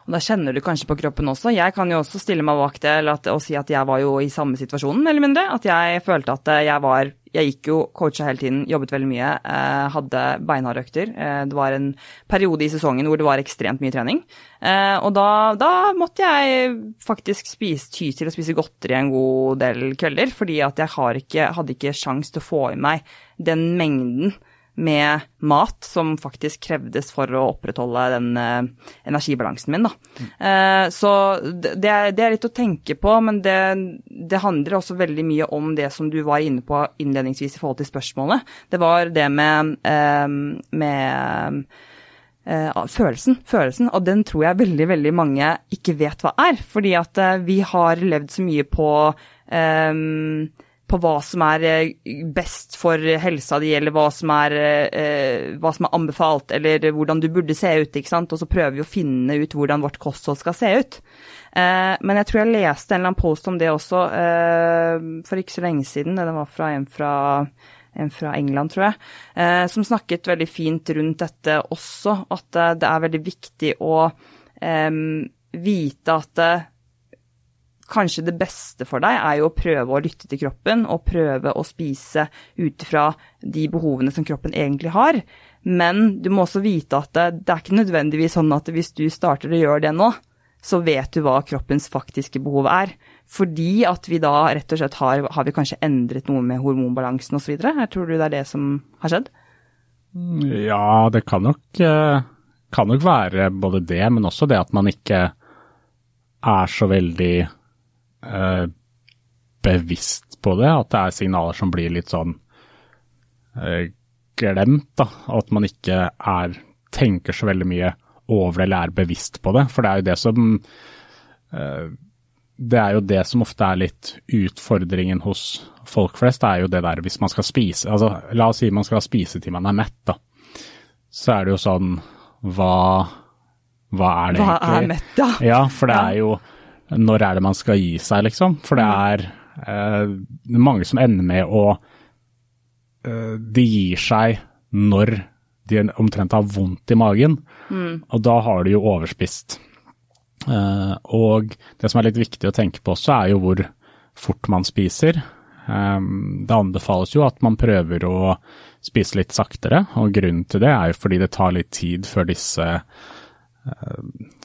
Og da kjenner du kanskje på kroppen også. Jeg kan jo også stille meg bak det og si at jeg var jo i samme situasjonen, mer eller mindre. At jeg følte at jeg var Jeg gikk jo coacha hele tiden, jobbet veldig mye, eh, hadde beinharde økter. Eh, det var en periode i sesongen hvor det var ekstremt mye trening. Eh, og da, da måtte jeg faktisk spise, ty til å spise godteri en god del kvelder, fordi at jeg ikke, hadde ikke sjans til å få i meg den mengden med mat som faktisk krevdes for å opprettholde den uh, energibalansen min. Da. Uh, så det det, er, litt å tenke på, men det, det, handler også veldig mye om det som du var inne på innledningsvis i forhold til spørsmålet. Det var det med, uh, med følelsen, følelsen, og den tror jeg veldig, veldig mange ikke vet hva er. Fordi at vi har levd så mye på um, på hva som er eh, best for helsa di, eller hva som, er, eh, hva som er anbefalt, eller hvordan du burde se ut. ikke sant? Og så prøver vi å finne ut hvordan vårt kosthold skal se ut. Eh, men jeg tror jeg leste en eller annen post om det også for ikke så lenge siden. Det var fra en fra, en fra England, tror jeg, som snakket veldig fint rundt dette også. At det er veldig viktig å vite at kanskje det beste for deg er jo å prøve å lytte til kroppen og prøve å spise ut fra de behovene som kroppen egentlig har. Men du må også vite at det, det, er ikke nødvendigvis sånn at hvis du starter å gjøre det nå, så vet du hva kroppens faktiske behov er. Fordi at vi da rett og slett har, har vi kanskje endret noe med hormonbalansen osv. Tror du det er det som har skjedd? Ja, det kan nok, eh, kan nok være både det, men også det at man ikke er så veldig eh, bevisst på det, at det er signaler som blir litt sånn eh, glemt. da, At man ikke er, tenker så veldig mye over det eller er bevisst på det. For det er jo det som eh, det er jo det som ofte er litt utfordringen hos folk flest, det er jo det der hvis man skal spise altså La oss si man skal spise til man er mett, da. Så er det jo sånn Hva, hva er det hva egentlig? Hva er mett, da? Ja, for det ja. er jo når er det man skal gi seg, liksom. For det er eh, mange som ender med å eh, De gir seg når de omtrent har vondt i magen, mm. og da har de jo overspist. Eh, og det som er litt viktig å tenke på også, er jo hvor fort man spiser. Eh, det anbefales jo at man prøver å spise litt saktere, og grunnen til det er jo fordi det tar litt tid før disse Eh,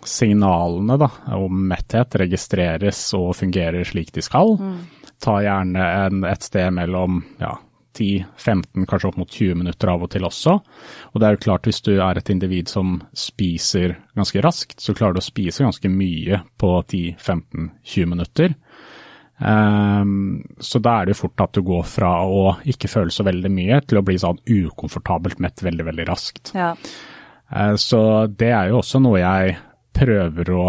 signalene da, om metthet registreres og fungerer slik de skal. Mm. Ta gjerne en, et sted mellom ja, 10-15, kanskje opp mot 20 minutter av og til også. Og det er jo klart, hvis du er et individ som spiser ganske raskt, så klarer du å spise ganske mye på 10-15-20 minutter. Um, så da er det jo fort at du går fra å ikke føle så veldig mye, til å bli sånn ukomfortabelt mett veldig, veldig raskt. Ja. Eh, så det er jo også noe jeg prøver å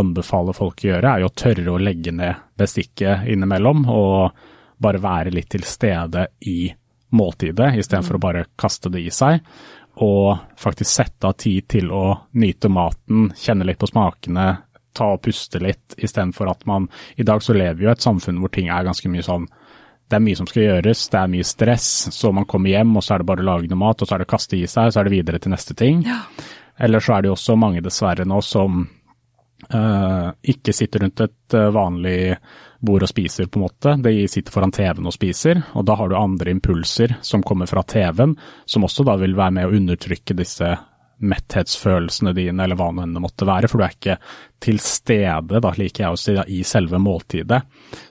anbefale folk å gjøre, er jo å tørre å legge ned bestikket innimellom og bare være litt til stede i måltidet, istedenfor mm. å bare kaste det i seg. Og faktisk sette av tid til å nyte maten, kjenne litt på smakene, ta og puste litt, istedenfor at man I dag så lever vi jo et samfunn hvor ting er ganske mye sånn det er mye som skal gjøres, det er mye stress. Så man kommer hjem, og så er det bare å lage noe mat, og så er det å kaste i seg, så er det videre til neste ting. Ja. Eller så er det jo også mange dessverre nå som uh, ikke sitter rundt et uh, vanlig bord og spiser, på en måte. De sitter foran TV-en og spiser, og da har du andre impulser som kommer fra TV-en, som også da vil være med å undertrykke disse metthetsfølelsene dine, eller hva nå enn det måtte være, for du er ikke til stede, da liker jeg å si, i selve måltidet.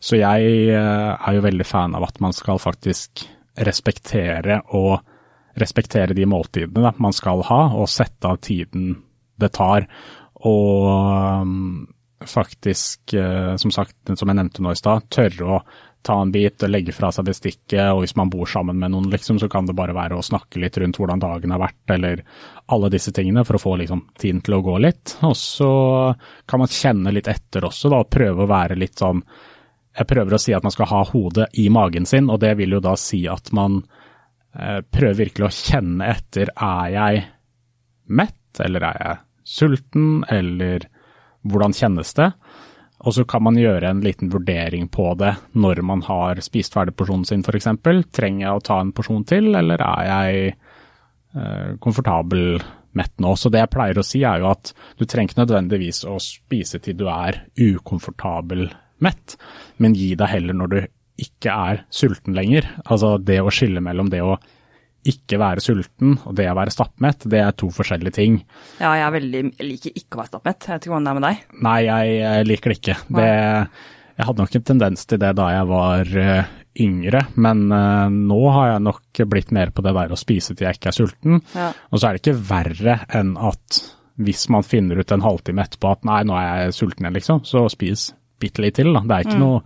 Så jeg eh, er jo veldig fan av at man skal faktisk respektere og respektere de måltidene da, man skal ha, og sette av tiden det tar. Og, faktisk, eh, som sagt, som jeg nevnte nå i stad, tørre å ta en bit og legge fra seg bestikket, og hvis man bor sammen med noen, liksom, så kan det bare være å snakke litt rundt hvordan dagen har vært, eller alle disse tingene, for å få liksom, tiden til å gå litt. Og så kan man kjenne litt etter også, da, og prøve å være litt sånn Jeg prøver å si at man skal ha hodet i magen sin, og det vil jo da si at man eh, prøver virkelig å kjenne etter er jeg mett, eller er jeg sulten, eller hvordan kjennes det? Og så kan man gjøre en liten vurdering på det når man har spist ferdig porsjonen sin f.eks. Trenger jeg å ta en porsjon til, eller er jeg eh, komfortabel mett nå? Så det jeg pleier å si er jo at du trenger ikke nødvendigvis å spise til du er ukomfortabel mett, men gi deg heller når du ikke er sulten lenger. Altså det å skille mellom det å ikke være sulten og det å være stappmett, det er to forskjellige ting. Ja, jeg, veldig, jeg liker ikke å være stappmett. Jeg vet ikke hvordan det er med deg? Nei, jeg liker det ikke. Det, jeg hadde nok en tendens til det da jeg var uh, yngre, men uh, nå har jeg nok blitt mer på det der å spise til jeg ikke er sulten. Ja. Og så er det ikke verre enn at hvis man finner ut en halvtime etterpå at nei, nå er jeg sulten igjen, liksom, så spis bitte litt til. Da. Det er ikke mm. noe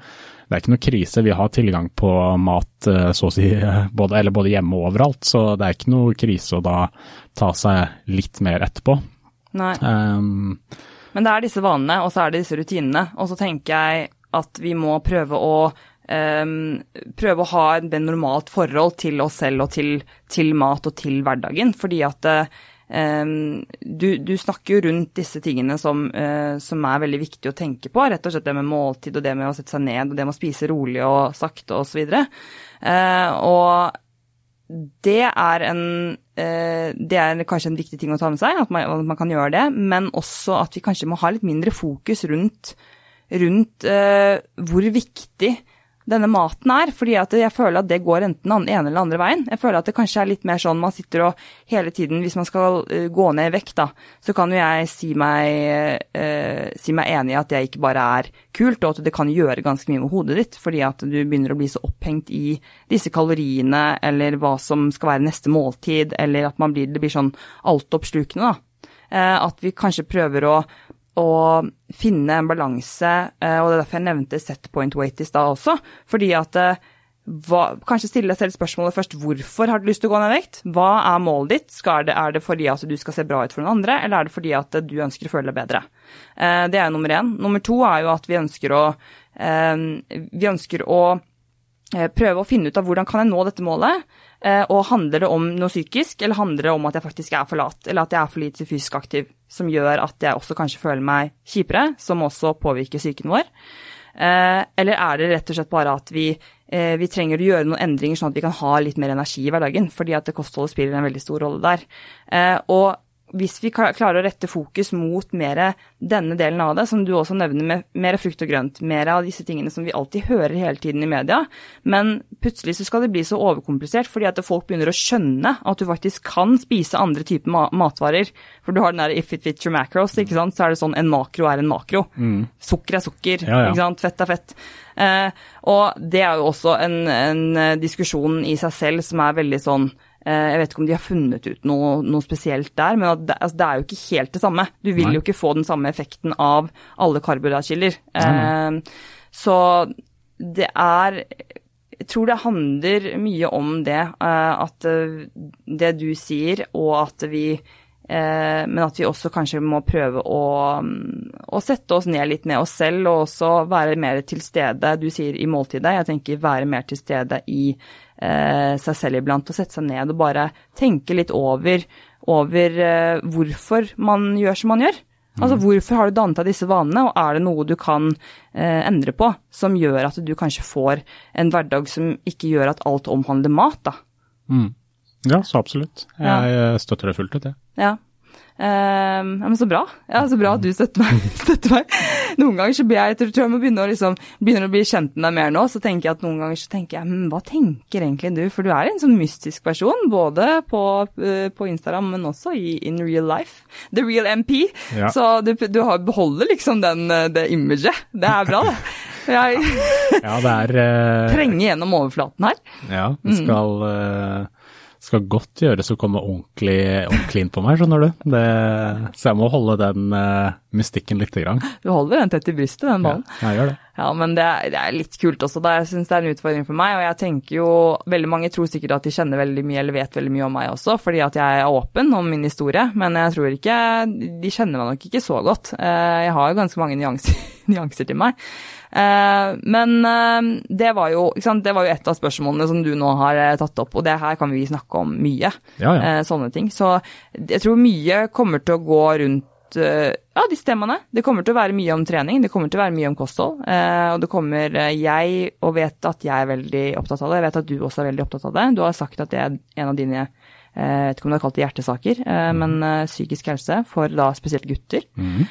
det er ikke noe krise. Vi har tilgang på mat eh, så å si både, eller både hjemme og overalt, så det er ikke noe krise å da ta seg litt mer etterpå. Nei. Um, Men det er disse vanene, og så er det disse rutinene. Og så tenker jeg at vi må prøve å um, prøve å ha et normalt forhold til oss selv og til, til mat og til hverdagen. Fordi at uh, du, du, snakker jo rundt disse tingene som, uh, som, er veldig viktig å tenke på. Rett og slett det med måltid og det med å sette seg ned og det med å spise rolig og sakte osv. Uh, eh, og det er, en, uh, det er kanskje en viktig ting å ta med seg, at man, at man, kan gjøre det. Men også at vi kanskje må ha litt mindre fokus rundt, rundt hvor viktig denne maten er. fordi jeg føler at det går enten den ene eller andre veien. Jeg føler at det kanskje er litt mer sånn man sitter og hele tiden, hvis man skal uh, gå ned i vekt, da, så kan jo jeg si meg, eh, si meg enig i at det ikke bare er kult, og at det kan gjøre ganske mye med hodet ditt, fordi at du begynner å bli så opphengt i disse kaloriene, eller hva som skal være neste måltid, eller at blir, det blir sånn altoppslukende, da. Eh, at vi kanskje prøver å å finne en balanse, eh, og det er derfor jeg nevnte set point weight i stad også. Fordi at eh, hva, Kanskje stille deg selv spørsmålet først hvorfor har du lyst til å gå ned i vekt? Hva er målet ditt? Det, er det fordi at du skal se bra ut for noen andre, eller er det fordi at du ønsker å føle deg bedre? Eh, det er jo nummer én. Nummer to er jo at vi ønsker å, vi ønsker å prøve å finne ut av hvordan kan jeg nå dette målet. Eh, og handler det om noe psykisk, eller handler det om at jeg faktisk er for lat, eller at jeg er for lite fysisk aktiv, som gjør at jeg også kanskje føler meg kjipere, som også påvirker psyken vår? Eh, eller er det rett og slett bare at vi, eh, vi, trenger å gjøre noen endringer sånn at vi kan ha litt mer energi i hverdagen, fordi at kostholdet spiller en veldig stor rolle der. Og hvis vi klarer å rette fokus mot mer denne delen av det, som du også nevner, med mer frukt og grønt, mer av disse tingene som vi alltid hører hele tiden i media, men plutselig så skal det bli så overkomplisert fordi at folk begynner å skjønne at du faktisk kan spise andre typer matvarer. For du har den der if it fits your macros, ikke sant, så er det sånn en makro er en makro. Mm. Sukker er sukker, ja, ja. ikke sant, fett er fett. Eh, og det er jo også en, en diskusjon i seg selv som er veldig sånn Eh, jeg vet ikke om de har funnet ut noe, noe spesielt der, men det, altså, det, er jo ikke helt det samme. Du vil Nei. jo ikke få den samme effekten av alle karbohydratkilder. Eh, Så det er Jeg tror det handler mye om det. Eh, at det du sier, og at vi men at vi også kanskje må prøve å, å, sette oss ned litt med oss selv, og også være mer til stede. Du sier i måltidet, jeg tenker være mer til stede i eh, seg selv iblant og sette seg ned og bare tenke litt over, over eh, hvorfor man gjør som man gjør. Altså mhm. hvorfor har du dannet deg disse vanene, og er det noe du kan eh, endre på som gjør at du kanskje får en hverdag som ikke gjør at alt omhandler mat, da? Mm. Ja, så absolutt. Jeg ja. støtter det fullt ut, jeg. Ja. Um, ja, men Så bra. Ja, Så bra at du støtter meg. støtter meg. Noen ganger så blir jeg, jeg tror jeg må begynne å, liksom, begynner å bli kjent med deg mer nå. Så tenker jeg at noen ganger så tenker jeg hm, hva tenker egentlig du? For du er en sånn mystisk person, både på, uh, på Instagram, men også i in real life. The real MP. Ja. Så du, du har, beholder liksom den, eh, det imaget. Det er bra, det. Jeg ja, det er uh... Trenge gjennom overflaten her. Ja, det skal uh skal godt gjøres å komme ordentlig, ordentlig inn på meg, skjønner du. Det, så jeg må holde den uh, mystikken lite grann. Du holder den tett i brystet, den ballen. Ja, jeg gjør det. Ja, men det er, det er litt kult også. Da. Jeg syns det er en utfordring for meg. Og jeg tenker jo Veldig mange tror sikkert at de kjenner veldig mye eller vet veldig mye om meg også, fordi at jeg er åpen om min historie. Men jeg tror ikke De kjenner meg nok ikke så godt. Eh, jeg har jo ganske mange nyanser, nyanser til meg. Eh, men eh, det var, jo, det var jo et av spørsmålene som du nå har tatt opp, og det her kan vi snakke om mye. Ja, ja. Sånne ting. Så jeg tror mye kommer til å gå rundt ja, disse temaene. Det kommer til å være mye om trening, det kommer til å være mye om kosthold. og det kommer Jeg og vet at jeg er veldig opptatt av det, jeg vet at du også er veldig opptatt av det. Du har sagt at det er en av dine jeg vet ikke om du har kalt det hjertesaker, mm. men psykisk helse for da spesielt gutter. Mm.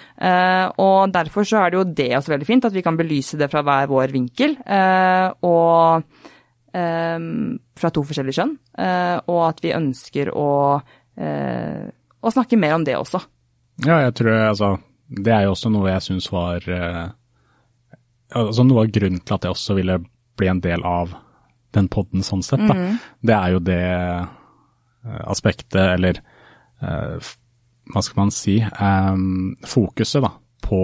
Og derfor så er det jo det også veldig fint, at vi kan belyse det fra hver vår vinkel. Og fra to forskjellige kjønn. Og at vi ønsker å, å snakke mer om det også. Ja, jeg tror altså Det er jo også noe jeg syns var eh, Altså noe av grunnen til at jeg også ville bli en del av den poden sånn sett, da. Mm. Det er jo det eh, aspektet, eller eh, hva skal man si, um, fokuset da, på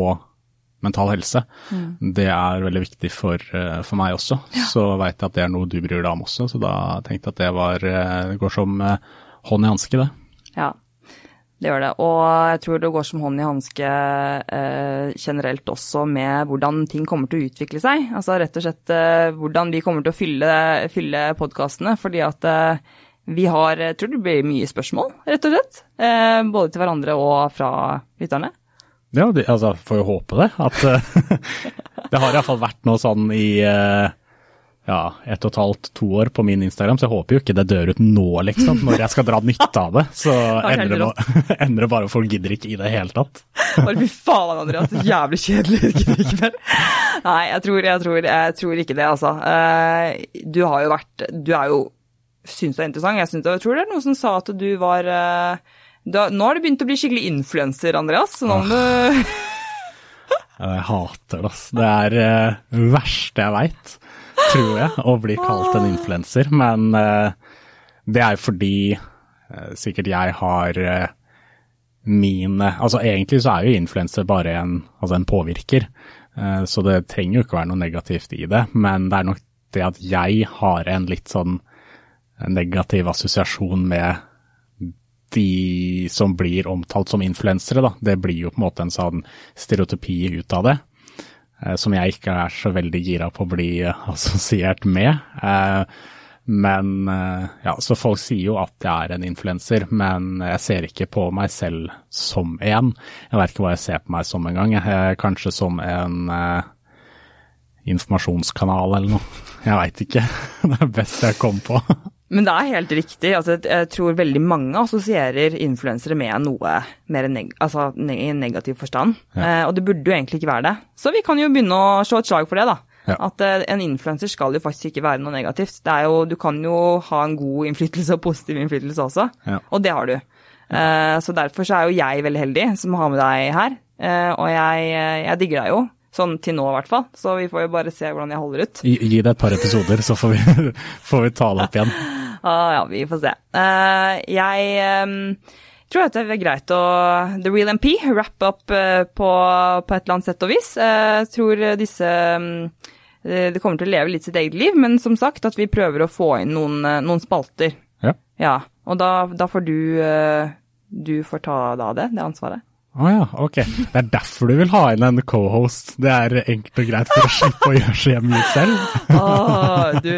mental helse. Mm. Det er veldig viktig for, for meg også. Ja. Så veit jeg at det er noe du bryr deg om også, så da tenkte jeg at det var, uh, går som hånd i hanske, det. Ja, det gjør det. Og jeg tror det går som hånd i hanske eh, generelt også med hvordan ting kommer til å utvikle seg. Altså rett og slett eh, hvordan vi kommer til å fylle, fylle podkastene. Fordi at eh, vi har Jeg tror det blir mye spørsmål, rett og slett. Eh, både til hverandre og fra lytterne. Ja, de, altså får jo håpe det. At eh, det har iallfall vært noe sånn i eh, ja, ett og et halvt, to år på min Instagram, så jeg håper jo ikke det dør ut nå, liksom. Når jeg skal dra nytte av det. Så ender det, ender det bare folk gidder ikke i det hele tatt. Bare fy faen, Andreas, så jævlig kjedelig. Ikke mer. Nei, jeg tror, jeg, tror, jeg tror, ikke det, altså. Eh, du har jo vært Du er jo syns er interessant. Jeg, synes, jeg tror det er noen som sa at du var eh, da, Nå har du begynt å bli skikkelig influenser, Andreas. Så nå må du Jeg hater det, altså. Det er det uh, verste jeg veit tror jeg, å bli kalt en influenser. Men uh, det er jo fordi uh, sikkert jeg har mine Altså egentlig så er jo influenser bare en, altså en påvirker, så det trenger jo ikke å være noe negativt i det. Men det er nok det at jeg har en litt sånn negativ assosiasjon med de som blir omtalt som influensere, da. Det blir jo på en måte en sånn stereotypi ut av det. Eh, som jeg ikke er så veldig gira på å bli assosiert med. Eh, men ja, så folk sier jo at jeg er en influenser, men jeg ser ikke på meg selv som en. Jeg vet ikke hva jeg ser på meg som engang. Kanskje som en informasjonskanal eller noe. Jeg veit ikke. Det er best jeg kom på. Men det er helt riktig. Altså, jeg tror veldig mange assosierer influensere med noe mer neg altså, i negativ forstand. Ja. Eh, og det burde jo egentlig ikke være det. Så vi kan jo begynne å slå et slag for det, da. Ja. At eh, en influenser skal jo faktisk ikke være noe negativt. Det er jo, du kan jo ha en god innflytelse og positiv innflytelse også, ja. og det har du. Eh, så derfor så er jo jeg veldig heldig som har med deg her. Eh, og jeg, eh, jeg digger deg jo. Sånn til nå, i hvert fall. Så vi får jo bare se hvordan jeg holder ut. Gi, gi det et par episoder, så får vi, får vi ta det opp igjen. ah, ja, vi får se. Uh, jeg um, tror at det er greit å The Real MP, wrap up uh, på, på, et eller annet sett og vis. Jeg uh, tror disse um, Det kommer til å leve litt sitt eget liv, men som sagt at vi prøver å få inn noen, noen spalter. Ja. ja. Og da, da får du Du får ta da det, det ansvaret. Å oh ja, ok. Det er derfor du vil ha inn en cohost. Det er enkelt og greit for å slippe å gjøre så mye selv. oh, du,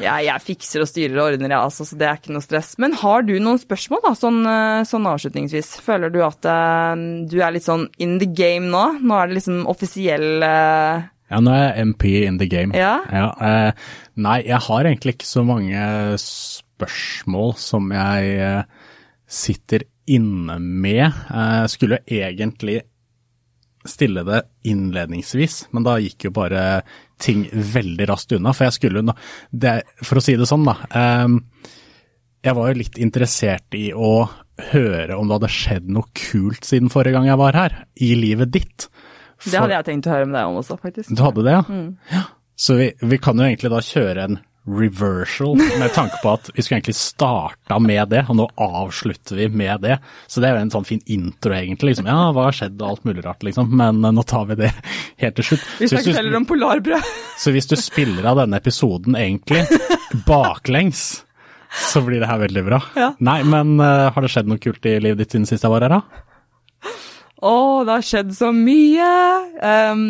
jeg, jeg, fikser og styrer og ordner, ja, altså, så det er ikke noe stress. Men har du noen spørsmål, da, sånn, eh, sånn avslutningsvis? Føler du at uh, du er litt sånn in the game nå? Nå er det liksom offisiell uh... Ja, nå er jeg MP in the game. Ja? ja uh, nei, jeg har egentlig ikke så mange spørsmål som jeg sitter inne med. Jeg skulle egentlig stille det innledningsvis, men da gikk jo bare ting veldig raskt unna. For jeg skulle det, For å si det sånn, da. Ehm, jeg var jo litt interessert i å høre om det hadde skjedd noe kult siden forrige gang jeg var her, i livet ditt. For, det hadde jeg tenkt å høre med deg om også, faktisk. Du hadde det, ja? Mm. ja. Så vi, vi, kan jo egentlig da kjøre en reversal, med tanke på at vi skulle egentlig starta med det, og nå avslutter vi med det. Så det er jo en sånn fin intro, egentlig. Liksom, ja, hva har skjedd og alt mulig rart, liksom. Men eh, nå tar vi det helt til slutt. Vi snakker heller om polarbrød. Så hvis du spiller av denne episoden egentlig baklengs, så blir det her veldig bra. Ja. Nei, men uh, har det skjedd noe kult i livet ditt siden sist jeg var her, da? Å, det har skjedd så mye. Um,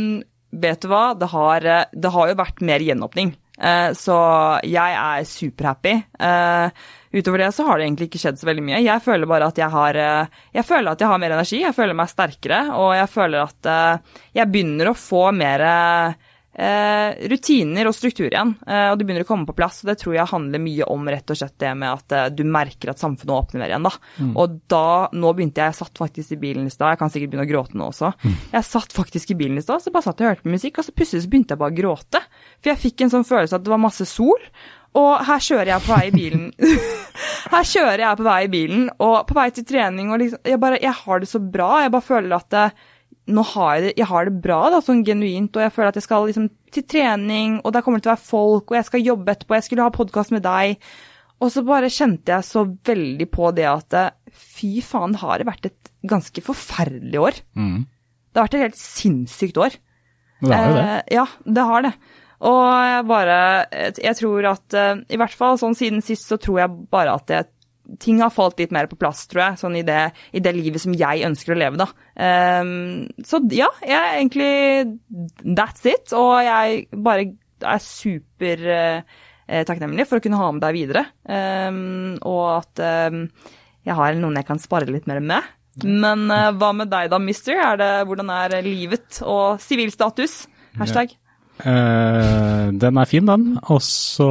vet du hva, det har, eh, det har jo vært mer gjenåpning. Uh, så jeg er superhappy. Uh, utover det så har det egentlig ikke skjedd så veldig mye. Jeg føler bare at jeg har uh, Jeg føler at jeg har mer energi, jeg føler meg sterkere, og jeg føler at jeg begynner å få mer rutiner og struktur igjen. og det begynner å komme på plass. og Det tror jeg handler mye om rett og slett det med at du merker at samfunnet åpner mer igjen. da. Mm. Og da, nå begynte jeg, jeg satt faktisk i bilen i stad, jeg kan sikkert begynne å gråte nå også. Mm. Jeg satt faktisk i bilen i stad, så bare satt jeg og hørte på musikk, og så plutselig så begynte jeg bare å gråte. For jeg fikk en sånn følelse at det var masse sol, og her kjører jeg på vei i bilen. her kjører jeg på vei i bilen, og på vei til trening, og liksom Jeg bare Jeg har det så bra. Jeg bare føler at det, nå har jeg jeg har det bra, da, sånn genuint, og jeg føler at jeg skal liksom til trening, og der kommer det til å være folk, og jeg skal jobbe etterpå, jeg skulle ha podkast med deg. Og så bare kjente jeg så veldig på det at fy faen, har det vært et ganske forferdelig år. Mm. Det har vært et helt sinnssykt år. Det har jo det. Eh, ja, det har det. Og jeg bare Jeg tror at eh, I hvert fall sånn siden sist så tror jeg bare at det, ting har falt litt mer på plass, tror jeg. Sånn i det, i det livet som jeg ønsker å leve, da. Um, så ja, jeg er egentlig That's it. Og jeg bare er super uh, takknemlig for å kunne ha med deg videre. Um, og at um, jeg har noen jeg kan spare litt mer med. Men uh, hva med deg da, mister? Er det, hvordan er livet og sivilstatus? Hashtag. Ja. Uh, den er fin, den. Og så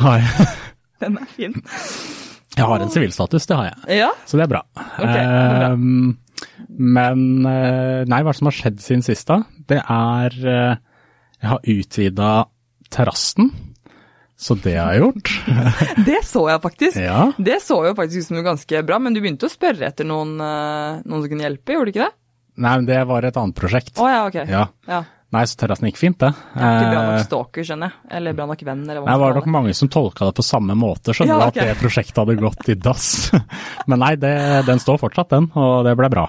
har jeg Den er fin. Jeg har en sivilstatus, det har jeg. Ja? Så det er bra. Okay, det er bra. Um, men uh, nei, hva som har skjedd siden sist, da? Det er Jeg har utvida terrassen. Så det har jeg gjort. det så jeg faktisk. Ja. Det så jo faktisk ut som noe ganske bra, men du begynte å spørre etter noen, noen som kunne hjelpe, gjorde du ikke det? Nei, men det var et annet prosjekt. Å oh, ja, ok. Ja. ja. Nei, så terrassen gikk fint, det. Er ikke bra nok stalker, skjønner jeg. Eller bra nok venn, eller hva man skal Det var nok mange som tolka det på samme måte, skjønner ja, okay. at det prosjektet hadde gått i dass. Men nei, det, den står fortsatt, den, og det ble bra.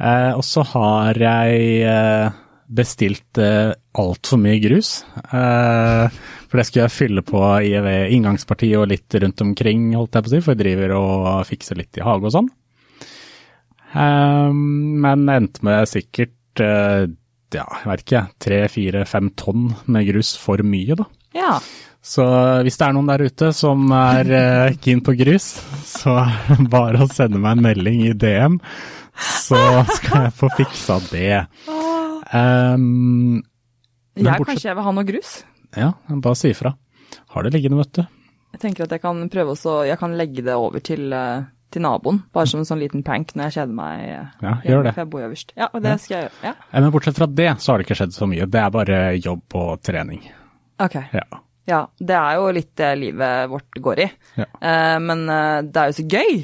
Eh, og så har jeg eh, bestilt eh, altfor mye grus. Eh, for det skulle jeg fylle på i ved inngangspartiet og litt rundt omkring, holdt jeg på å si, for jeg driver og fikser litt i hage og sånn. Eh, men endte med sikkert eh, ja, jeg vet ikke, tre, fire, fem tonn med grus for mye, da. Ja. Så hvis det er noen der ute som er uh, keen på grus, så bare å sende meg en melding i DM, så skal jeg få fiksa det. Um, jeg bortsett... kanskje jeg vil ha noe grus? Ja, bare si ifra. Har det liggende, vet du. Jeg tenker at jeg kan prøve også, jeg kan legge det over til uh til naboen, bare som en sånn liten prank når jeg kjeder meg. Ja, gjør det. For jeg bor øverst. Ja, og det ja. skal jeg gjøre. Ja. Men bortsett fra det, så har det ikke skjedd så mye. Det er bare jobb og trening. Ok. Ja. ja det er jo litt det livet vårt går i. Ja. Eh, men uh, det er jo så gøy.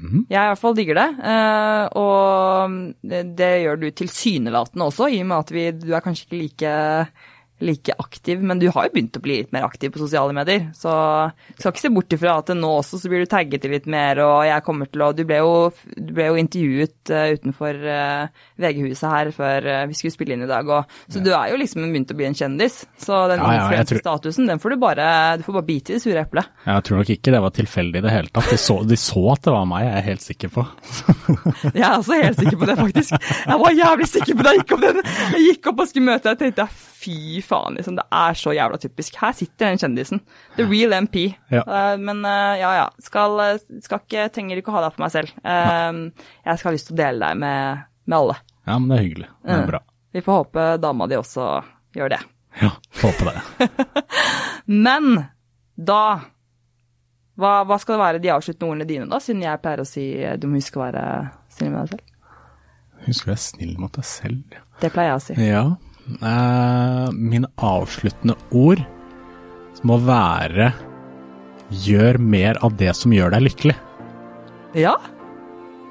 Mm. Jeg i hvert fall digger det. eh, og det, det, gjør du tilsynelatende også, i og med at vi, du er kanskje ikke like like aktiv, men du har jo begynt å bli litt mer aktiv på sosiale medier. Så skal ikke se bort ifra at nå også så blir du tagget litt mer, og jeg kommer til å Du ble jo, du ble jo intervjuet uh, utenfor uh, VG-huset her før uh, vi skulle spille inn i dag, og, så ja. du er jo liksom begynt å bli en kjendis. Så den ja, ja, tror... den får du bare Du får bare bite i det sure eplet. Jeg tror nok ikke det var tilfeldig i det hele tatt. De så, de så, at det var meg, jeg er helt sikker på. jeg er også helt sikker på det, faktisk. Jeg var jævlig sikker på det. Jeg gikk opp, den. Jeg gikk opp og skulle møte deg og tenkte fy faen, liksom. Det er så jævla typisk. Her sitter den kjendisen. The real MP. Ja. Uh, men uh, ja, ja. Skal, skal, ikke, trenger ikke å ha deg for meg selv. Uh, jeg skal ha lyst til å dele deg med, med alle. Ja, men det er hyggelig. Det er bra. Vi får håpe dama di også gjør det. Ja, håper det. men da hva, hva, skal det være de avsluttende ordene dine, da, siden jeg pleier å si du må huske å være snill med deg selv? Husk å være snill mot deg selv. Det pleier jeg å si. Ja, eh, mine avsluttende ord må være gjør mer av det som gjør deg lykkelig. Ja.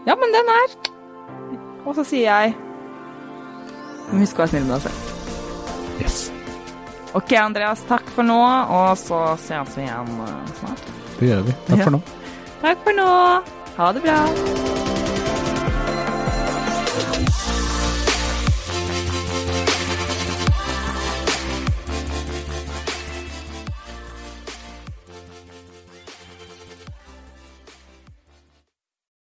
Ja, men den er Og så sier jeg husk å være snill med deg selv. Yes. Ok, Andreas, takk for nå, og så ses vi igjen eh, snart. Det gjør vi. Takk for nå. Takk for nå. Ha det bra.